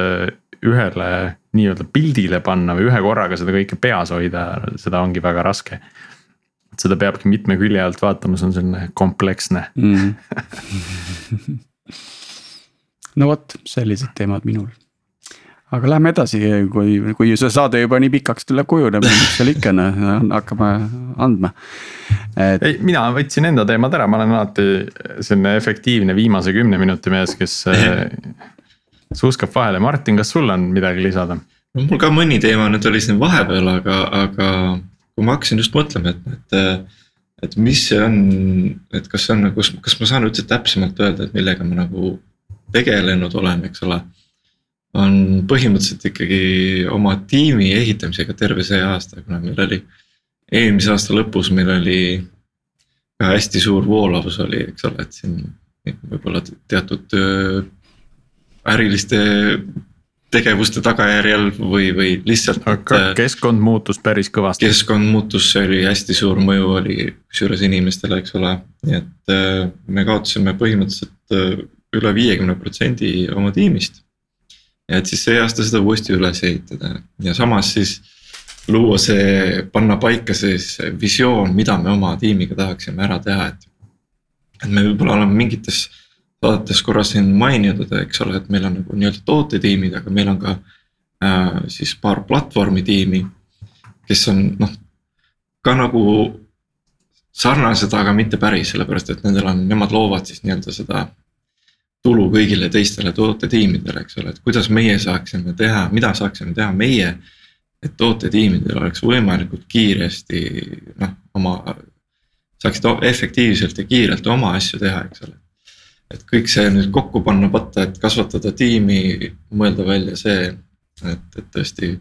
ühele nii-öelda pildile panna või ühe korraga seda kõike peas hoida, seda ongi väga raske. et seda peabki mitme külje alt vaatama, see on selline kompleksne mm. [laughs] no vot, sellised teemad minul. aga lähme edasi, kui, kui see saade juba nii pikaks tuleb kujunema, mis seal [laughs] ikka noh, hakkame andma. et. ei, mina võtsin enda teemad ära, ma olen alati selline efektiivne viimase kümne minuti mees, kes suuskab vahele, Martin, kas sul on midagi lisada? mul ka mõni teema nüüd oli siin vahepeal, aga, aga kui ma hakkasin just mõtlema, et, et et mis see on, et kas see on nagu, kas ma saan üldse täpsemalt öelda, et millega ma nagu tegelenud olen, eks ole. on põhimõtteliselt ikkagi oma tiimi ehitamisega terve see aasta, kuna meil oli eelmise aasta lõpus meil oli ka hästi suur voolavus oli, eks ole, et siin võib-olla teatud äriliste tegevuste tagajärjel või, või lihtsalt. aga keskkond muutus päris kõvasti. keskkond muutus, see oli hästi suur mõju oli kusjuures inimestele, eks ole, nii et me kaotasime põhimõtteliselt üle viiekümne protsendi oma tiimist. ja et siis see aasta seda uuesti üles ehitada ja samas siis luua see, panna paika siis visioon, mida me oma tiimiga tahaksime ära teha, et. et me võib-olla oleme mingites saadetes korra siin maininud, eks ole, et meil on nagu nii-öelda tootetiimid, aga meil on ka äh, siis paar platvormi tiimi. kes on noh, ka nagu sarnased, aga mitte päris, sellepärast et nendel on, nemad loovad siis nii-öelda seda tulu kõigile teistele tootetiimidele, eks ole, et kuidas meie saaksime teha, mida saaksime teha meie et tootetiimidel oleks võimalikult kiiresti noh, oma, saaksid efektiivselt ja kiirelt oma asju teha, eks ole. et kõik see nüüd kokku panna patta, et kasvatada tiimi, mõelda välja see, et, et tõesti.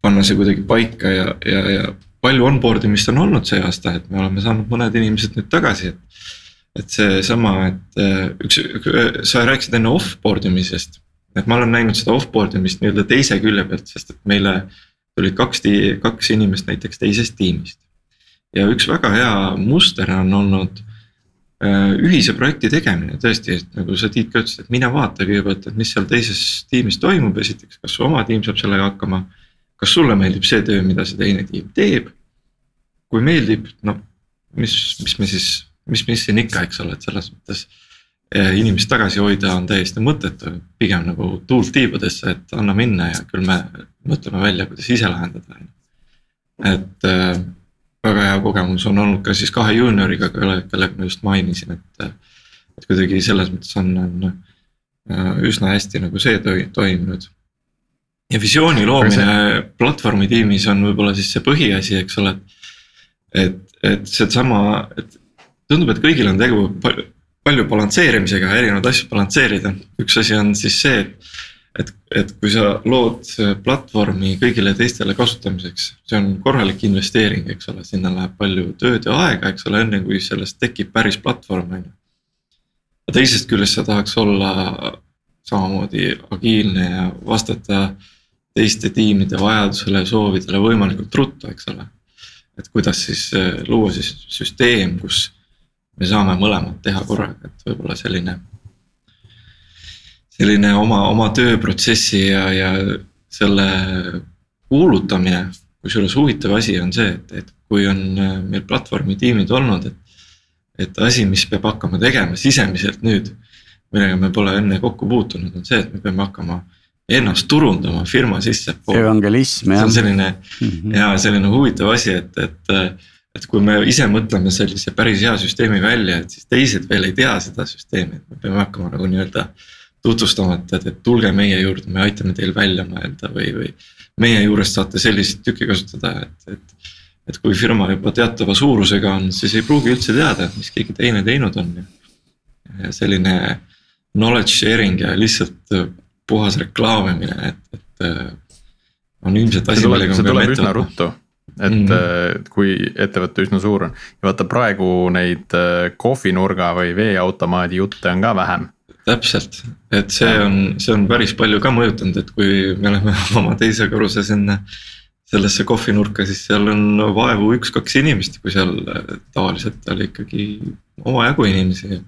panna see kuidagi paika ja, ja, ja palju onboard imist on olnud see aasta, et me oleme saanud mõned inimesed nüüd tagasi, et. Et seesama, et üks, sa rääkisid enne off-board imisest et ma olen näinud seda off-board imist nii-öelda teise külje pealt, sest et meile tulid kaks, kaks inimest näiteks teisest tiimist. ja üks väga hea muster on olnud äh, ühise projekti tegemine tõesti, et nagu sa Tiit ka ütlesid, et mine vaata kõigepealt, et mis seal teises tiimis toimub, esiteks, kas su oma tiim saab sellega hakkama. kas sulle meeldib see töö, mida see teine tiim teeb? kui meeldib, no mis, mis me siis, mis, mis siin ikka, eks ole, et selles mõttes inimest tagasi hoida on täiesti mõttetu, pigem nagu tuult tiibadesse, et anna minna ja küll me mõtleme välja, kuidas ise lahendada, on ju. et äh, väga hea kogemus on olnud ka siis kahe juunioriga, kellega ma just mainisin, et. et kuidagi selles mõttes on, on äh, üsna hästi nagu see toimunud. ja visiooni loomine see... platvormi tiimis on võib-olla siis see põhiasi, eks ole. et, et seesama, et tundub, et kõigil on tegu palju balansseerimisega, erinevaid asju balansseerida, üks asi on siis see, et. et, et kui sa lood platvormi kõigile teistele kasutamiseks, see on korralik investeering, eks ole, sinna läheb palju tööd ja aega, eks ole, enne kui sellest tekib päris platvorm, on ju. teisest küljest sa tahaks olla samamoodi agiilne ja vastata teiste tiimide vajadusele ja soovidele võimalikult ruttu, eks ole. et kuidas siis luua siis süsteem, kus me saame mõlemat teha korraga, et võib-olla selline. selline oma, oma tööprotsessi ja, ja selle kuulutamine, kusjuures huvitav asi on see, et, et kui on äh, meil platvormi tiimid olnud, et. et asi, mis peab hakkama tegema sisemiselt nüüd, millega me pole enne kokku puutunud, on see, et me peame hakkama ennast turundama firma sissepoole. evangelism jah. see on selline mm -hmm. ja selline huvitav asi, et, et et kui me ise mõtleme sellise päris hea süsteemi välja, et siis teised veel ei tea seda süsteemi, et me peame hakkama nagu nii-öelda. tutvustama, et, et, et tulge meie juurde, me aitame teil välja mõelda või, või. meie juurest saate selliseid tükke kasutada, et, et. et kui firma juba teatava suurusega on, siis ei pruugi üldse teada, et mis keegi teine teinud on. selline knowledge sharing ja lihtsalt puhas reklaamimine, et, et. on ilmselt asi, millega me peame ette võtma et mm -hmm. kui ettevõte üsna suur on ja vaata praegu neid äh, kohvinurga või veeautomaadi jutte on ka vähem. täpselt, et see on, see on päris palju ka mõjutanud, et kui me oleme [laughs] oma teise korruse sinna sellesse kohvinurka, siis seal on vaevu üks-kaks inimest, kui seal äh, tavaliselt oli ikkagi omajagu inimesi.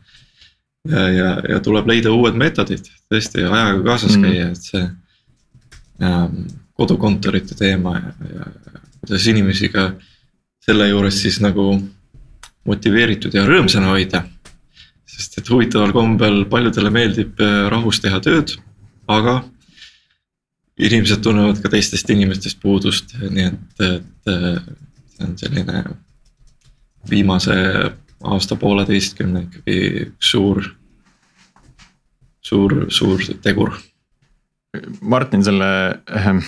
ja, ja, ja tuleb leida uued meetodid, tõesti ajaga kaasas mm. käia, et see ähm, kodukontorite teema ja, ja kuidas inimesi ka selle juures siis nagu motiveeritud ja rõõmsana hoida. sest et huvitaval kombel paljudele meeldib äh, rahus teha tööd, aga inimesed tunnevad ka teistest inimestest puudust, nii et, et äh, see on selline viimase aasta-pooleteistkümne ikkagi üks suur, suur, suur tegur Martin, selle ehm,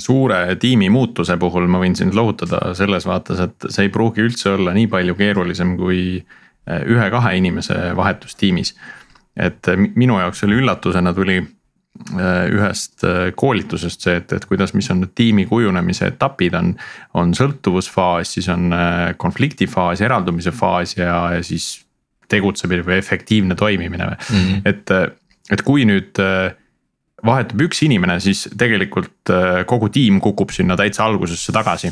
suure tiimi muutuse puhul ma võin sind lohutada selles vaates, et see ei pruugi üldse olla nii palju keerulisem kui eh, ühe-kahe inimese vahetus tiimis. et minu jaoks oli üllatusena tuli ühest koolitusest see, et, et kuidas, mis on need tiimi kujunemise etapid on. on sõltuvusfaas, siis on konfliktifaas, eraldumise faas ja, ja siis tegutsemine või efektiivne toimimine mm. -hmm. et, et kui nüüd vahetub üks inimene, siis tegelikult kogu tiim kukub sinna täitsa algusesse tagasi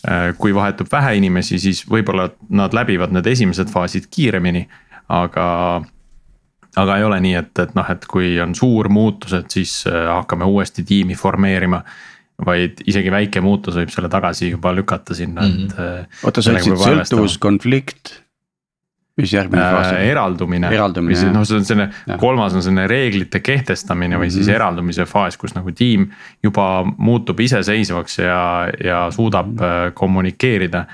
Äh, kui vahetub vähe inimesi, siis võib-olla nad läbivad need esimesed faasid kiiremini, aga aga ei ole nii, et, et noh, et kui on suur muutus, et siis äh, hakkame uuesti tiimi formeerima. vaid isegi väike muutus võib selle tagasi juba lükata sinna mm, -hmm. et. Mhm. Äh, oota, sa ütlesid sõltuvus, konflikt mis järgmine faas on? eraldumine, eraldumine, või siis noh, see on selline, kolmas on selline reeglite kehtestamine või mm -hmm. siis mhm. eraldumise faas, kus nagu tiim juba muutub iseseisvaks ja, ja suudab mm -hmm. kommunikeerida.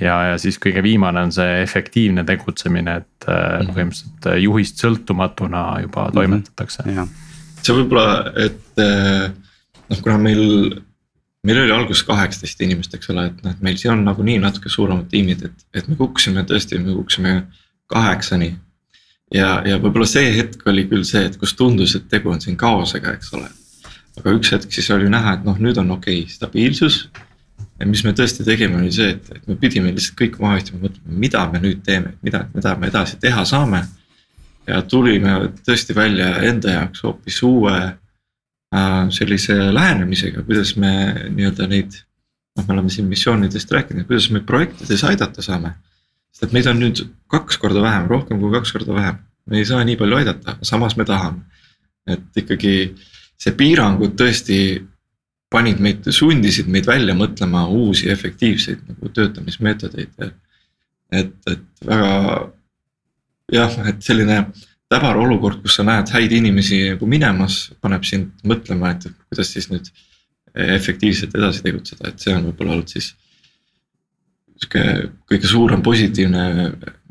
ja, ja siis kõige viimane on see efektiivne tegutsemine, et mm -hmm. põhimõtteliselt äh, juhist sõltumatuna juba mm -hmm. toimetatakse. see võib-olla, et noh, kuna meil meil oli alguses kaheksateist inimest, eks ole, et noh, et meil siin on nagunii natuke suuremad tiimid, et, et me kukkusime tõesti, me kukkusime kaheksani. ja, ja võib-olla see hetk oli küll see, et kus tundus, et tegu on siin kaosega, eks ole. aga üks hetk siis oli näha, et noh, nüüd on okei okay, stabiilsus. ja mis me tõesti tegime, oli see, et, et me pidime lihtsalt kõik maha istuma, mõtlema, mida me nüüd teeme, mida, mida me edasi teha saame. ja tulime tõesti välja enda jaoks hoopis uue äh, sellise lähenemisega, kuidas me nii-öelda neid noh, me oleme siin missioonidest rääkinud, kuidas me projektides aidata saame sest meid on nüüd kaks korda vähem, rohkem kui kaks korda vähem. me ei saa nii palju aidata, samas me tahame. et ikkagi see piirangud tõesti panid meid, sundisid meid välja mõtlema uusi efektiivseid nagu töötamismeetodeid. et, et väga jah, et selline täbar olukord, kus sa näed häid inimesi nagu minemas, paneb sind mõtlema, et kuidas siis nüüd efektiivselt edasi tegutseda, et see on võib-olla olnud siis sihuke kõige suurem positiivne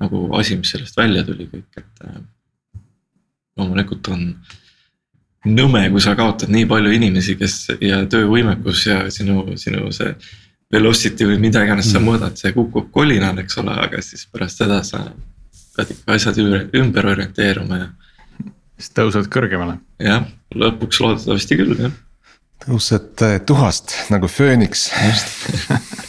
nagu asi, mis sellest välja tuli kõik, et äh,. loomulikult on nõme, kui sa kaotad nii palju inimesi, kes ja töövõimekus ja sinu, sinu see. Velocity või mida iganes sa mm. mõõdad, see kukub kolinal, eks ole, aga siis pärast seda sa pead ikka asjad ümber orienteeruma ja. siis tõused kõrgemale. jah, lõpuks loodetavasti küll jah. tõused äh, tuhast nagu fööniks. just [laughs]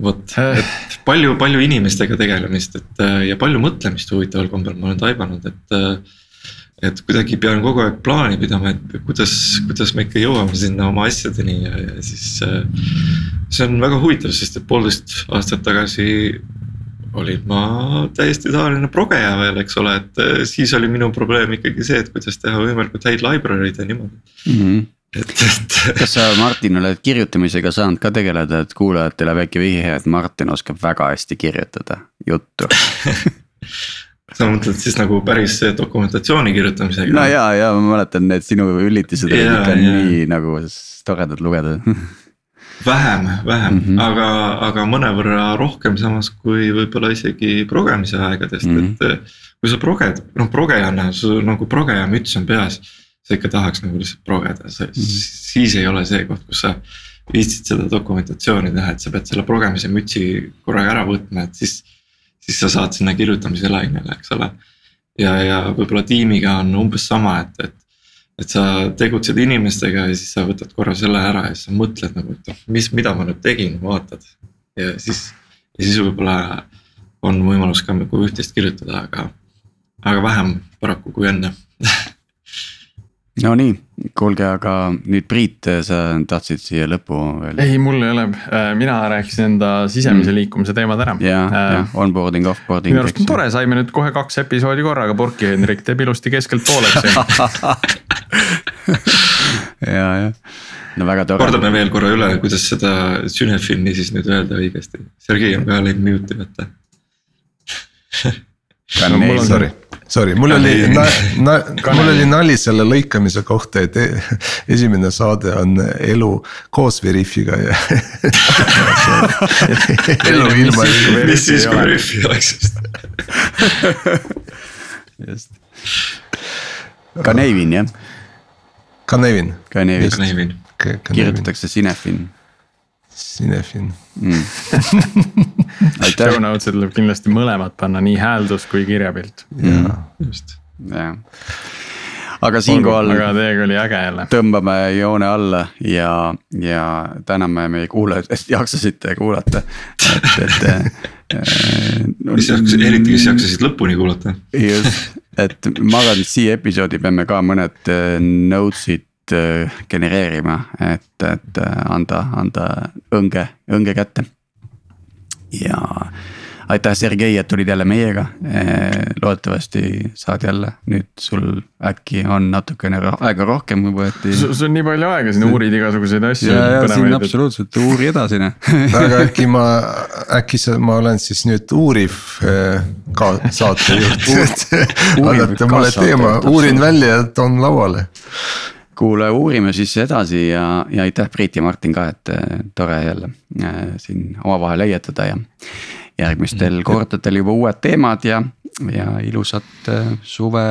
vot, et palju, palju inimestega tegelemist, et äh, ja palju mõtlemist huvitaval kombel ma olen taibanud, et. Äh, et kuidagi pean kogu aeg plaani pidama, et kuidas, kuidas me ikka jõuame sinna oma asjadeni ja, ja siis. Äh, see on väga huvitav, sest et poolteist aastat tagasi olin ma täiesti tavaline progeja veel, eks ole, et siis oli minu probleem ikkagi see, et kuidas teha võimalikult häid library'd ja niimoodi mm. -hmm et, et. kas sa Martin oled kirjutamisega saanud ka tegeleda, et kuulajatele väike vihje, et Martin oskab väga hästi kirjutada juttu [laughs] sa mõtled siis nagu päris dokumentatsiooni kirjutamisega? no ja, ja ma mäletan, need sinu üllitised olid ikka nii nagu toredad lugeda [laughs] vähem, vähem mm, -hmm. aga, aga mõnevõrra rohkem samas kui võib-olla isegi progemise aegadest mm, -hmm. et. kui sa proged, noh progejana, sul nagu progeja müts on peas sa ikka tahaks nagu lihtsalt progeda, mm, -hmm. siis ei ole see koht, kus sa viitsid seda dokumentatsiooni teha, et sa pead selle progemise mütsi korraga ära võtma, et siis. siis sa saad sinna kirjutamise lainele, eks ole. ja, ja võib-olla tiimiga on umbes sama, et, et. et sa tegutsed inimestega ja siis sa võtad korra selle ära ja siis sa mõtled nagu, et noh, mis, mida ma nüüd tegin, vaatad. ja siis, ja siis võib-olla on võimalus ka nagu üht-teist kirjutada, aga, aga vähem paraku kui enne [laughs] Nonii, kuulge, aga nüüd Priit, sa tahtsid siia lõppu veel? ei, mul ei ole, äh, mina rääkisin enda sisemise mm. liikumise teemad ära. ja äh,, ja onboarding, offboarding. minu arust on tore, saime nüüd kohe kaks episoodi korraga purki, Hendrik teeb ilusti keskelt pooleks ja, jah, [laughs] no väga tore. kordame veel korra üle, kuidas seda Synefini siis nüüd öelda õigesti, Sergei on läinud mute'i võtta. mul on sorry Sorry, mul oli, mul oli nali selle lõikamise kohta, et e-, esimene saade on elu koos Veriffiga ja [laughs] elu ilma. mis siis, kui Veriffi oleks just. [laughs] just. Canevin jah. Canevin. Canevin, kirjutatakse Cinefin Cinefin mm. [laughs] Show notes'e tuleb kindlasti mõlemad panna, nii hääldus kui kirjapilt. jaa, just. jah aga siinkohal. aga teiega oli äge jälle. tõmbame joone alla ja, ja täname meie kuulajaid, et jaksasite kuulata, et, et no,. kes jaksasid, eriti kes jaksasid lõpuni kuulata. just, et ma arvan, et siia episoodi peame ka mõned notes'id genereerima, et, et anda, anda õnge, õnge kätte. ja aitäh, Sergei, et tulid jälle meiega. loodetavasti saad jälle, nüüd sul äkki on natukene aega rohkem, kui võeti. sul on nii palju aega, siin uurid igasuguseid asju. ja, ja siin absoluutselt uuri edasi noh [laughs] aga äkki ma, äkki sa, ma olen siis nüüd uuriv ka saatejuht [laughs] annate mulle teema, uurin välja ja toon lauale kuule, uurime siis edasi ja, ja aitäh Priit ja Martin ka, et tore jälle äh, siin omavahel heietada ja järgmistel mm. kordadel juba uued teemad ja, ja ilusat äh, suve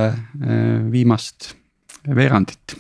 viimast veerandit.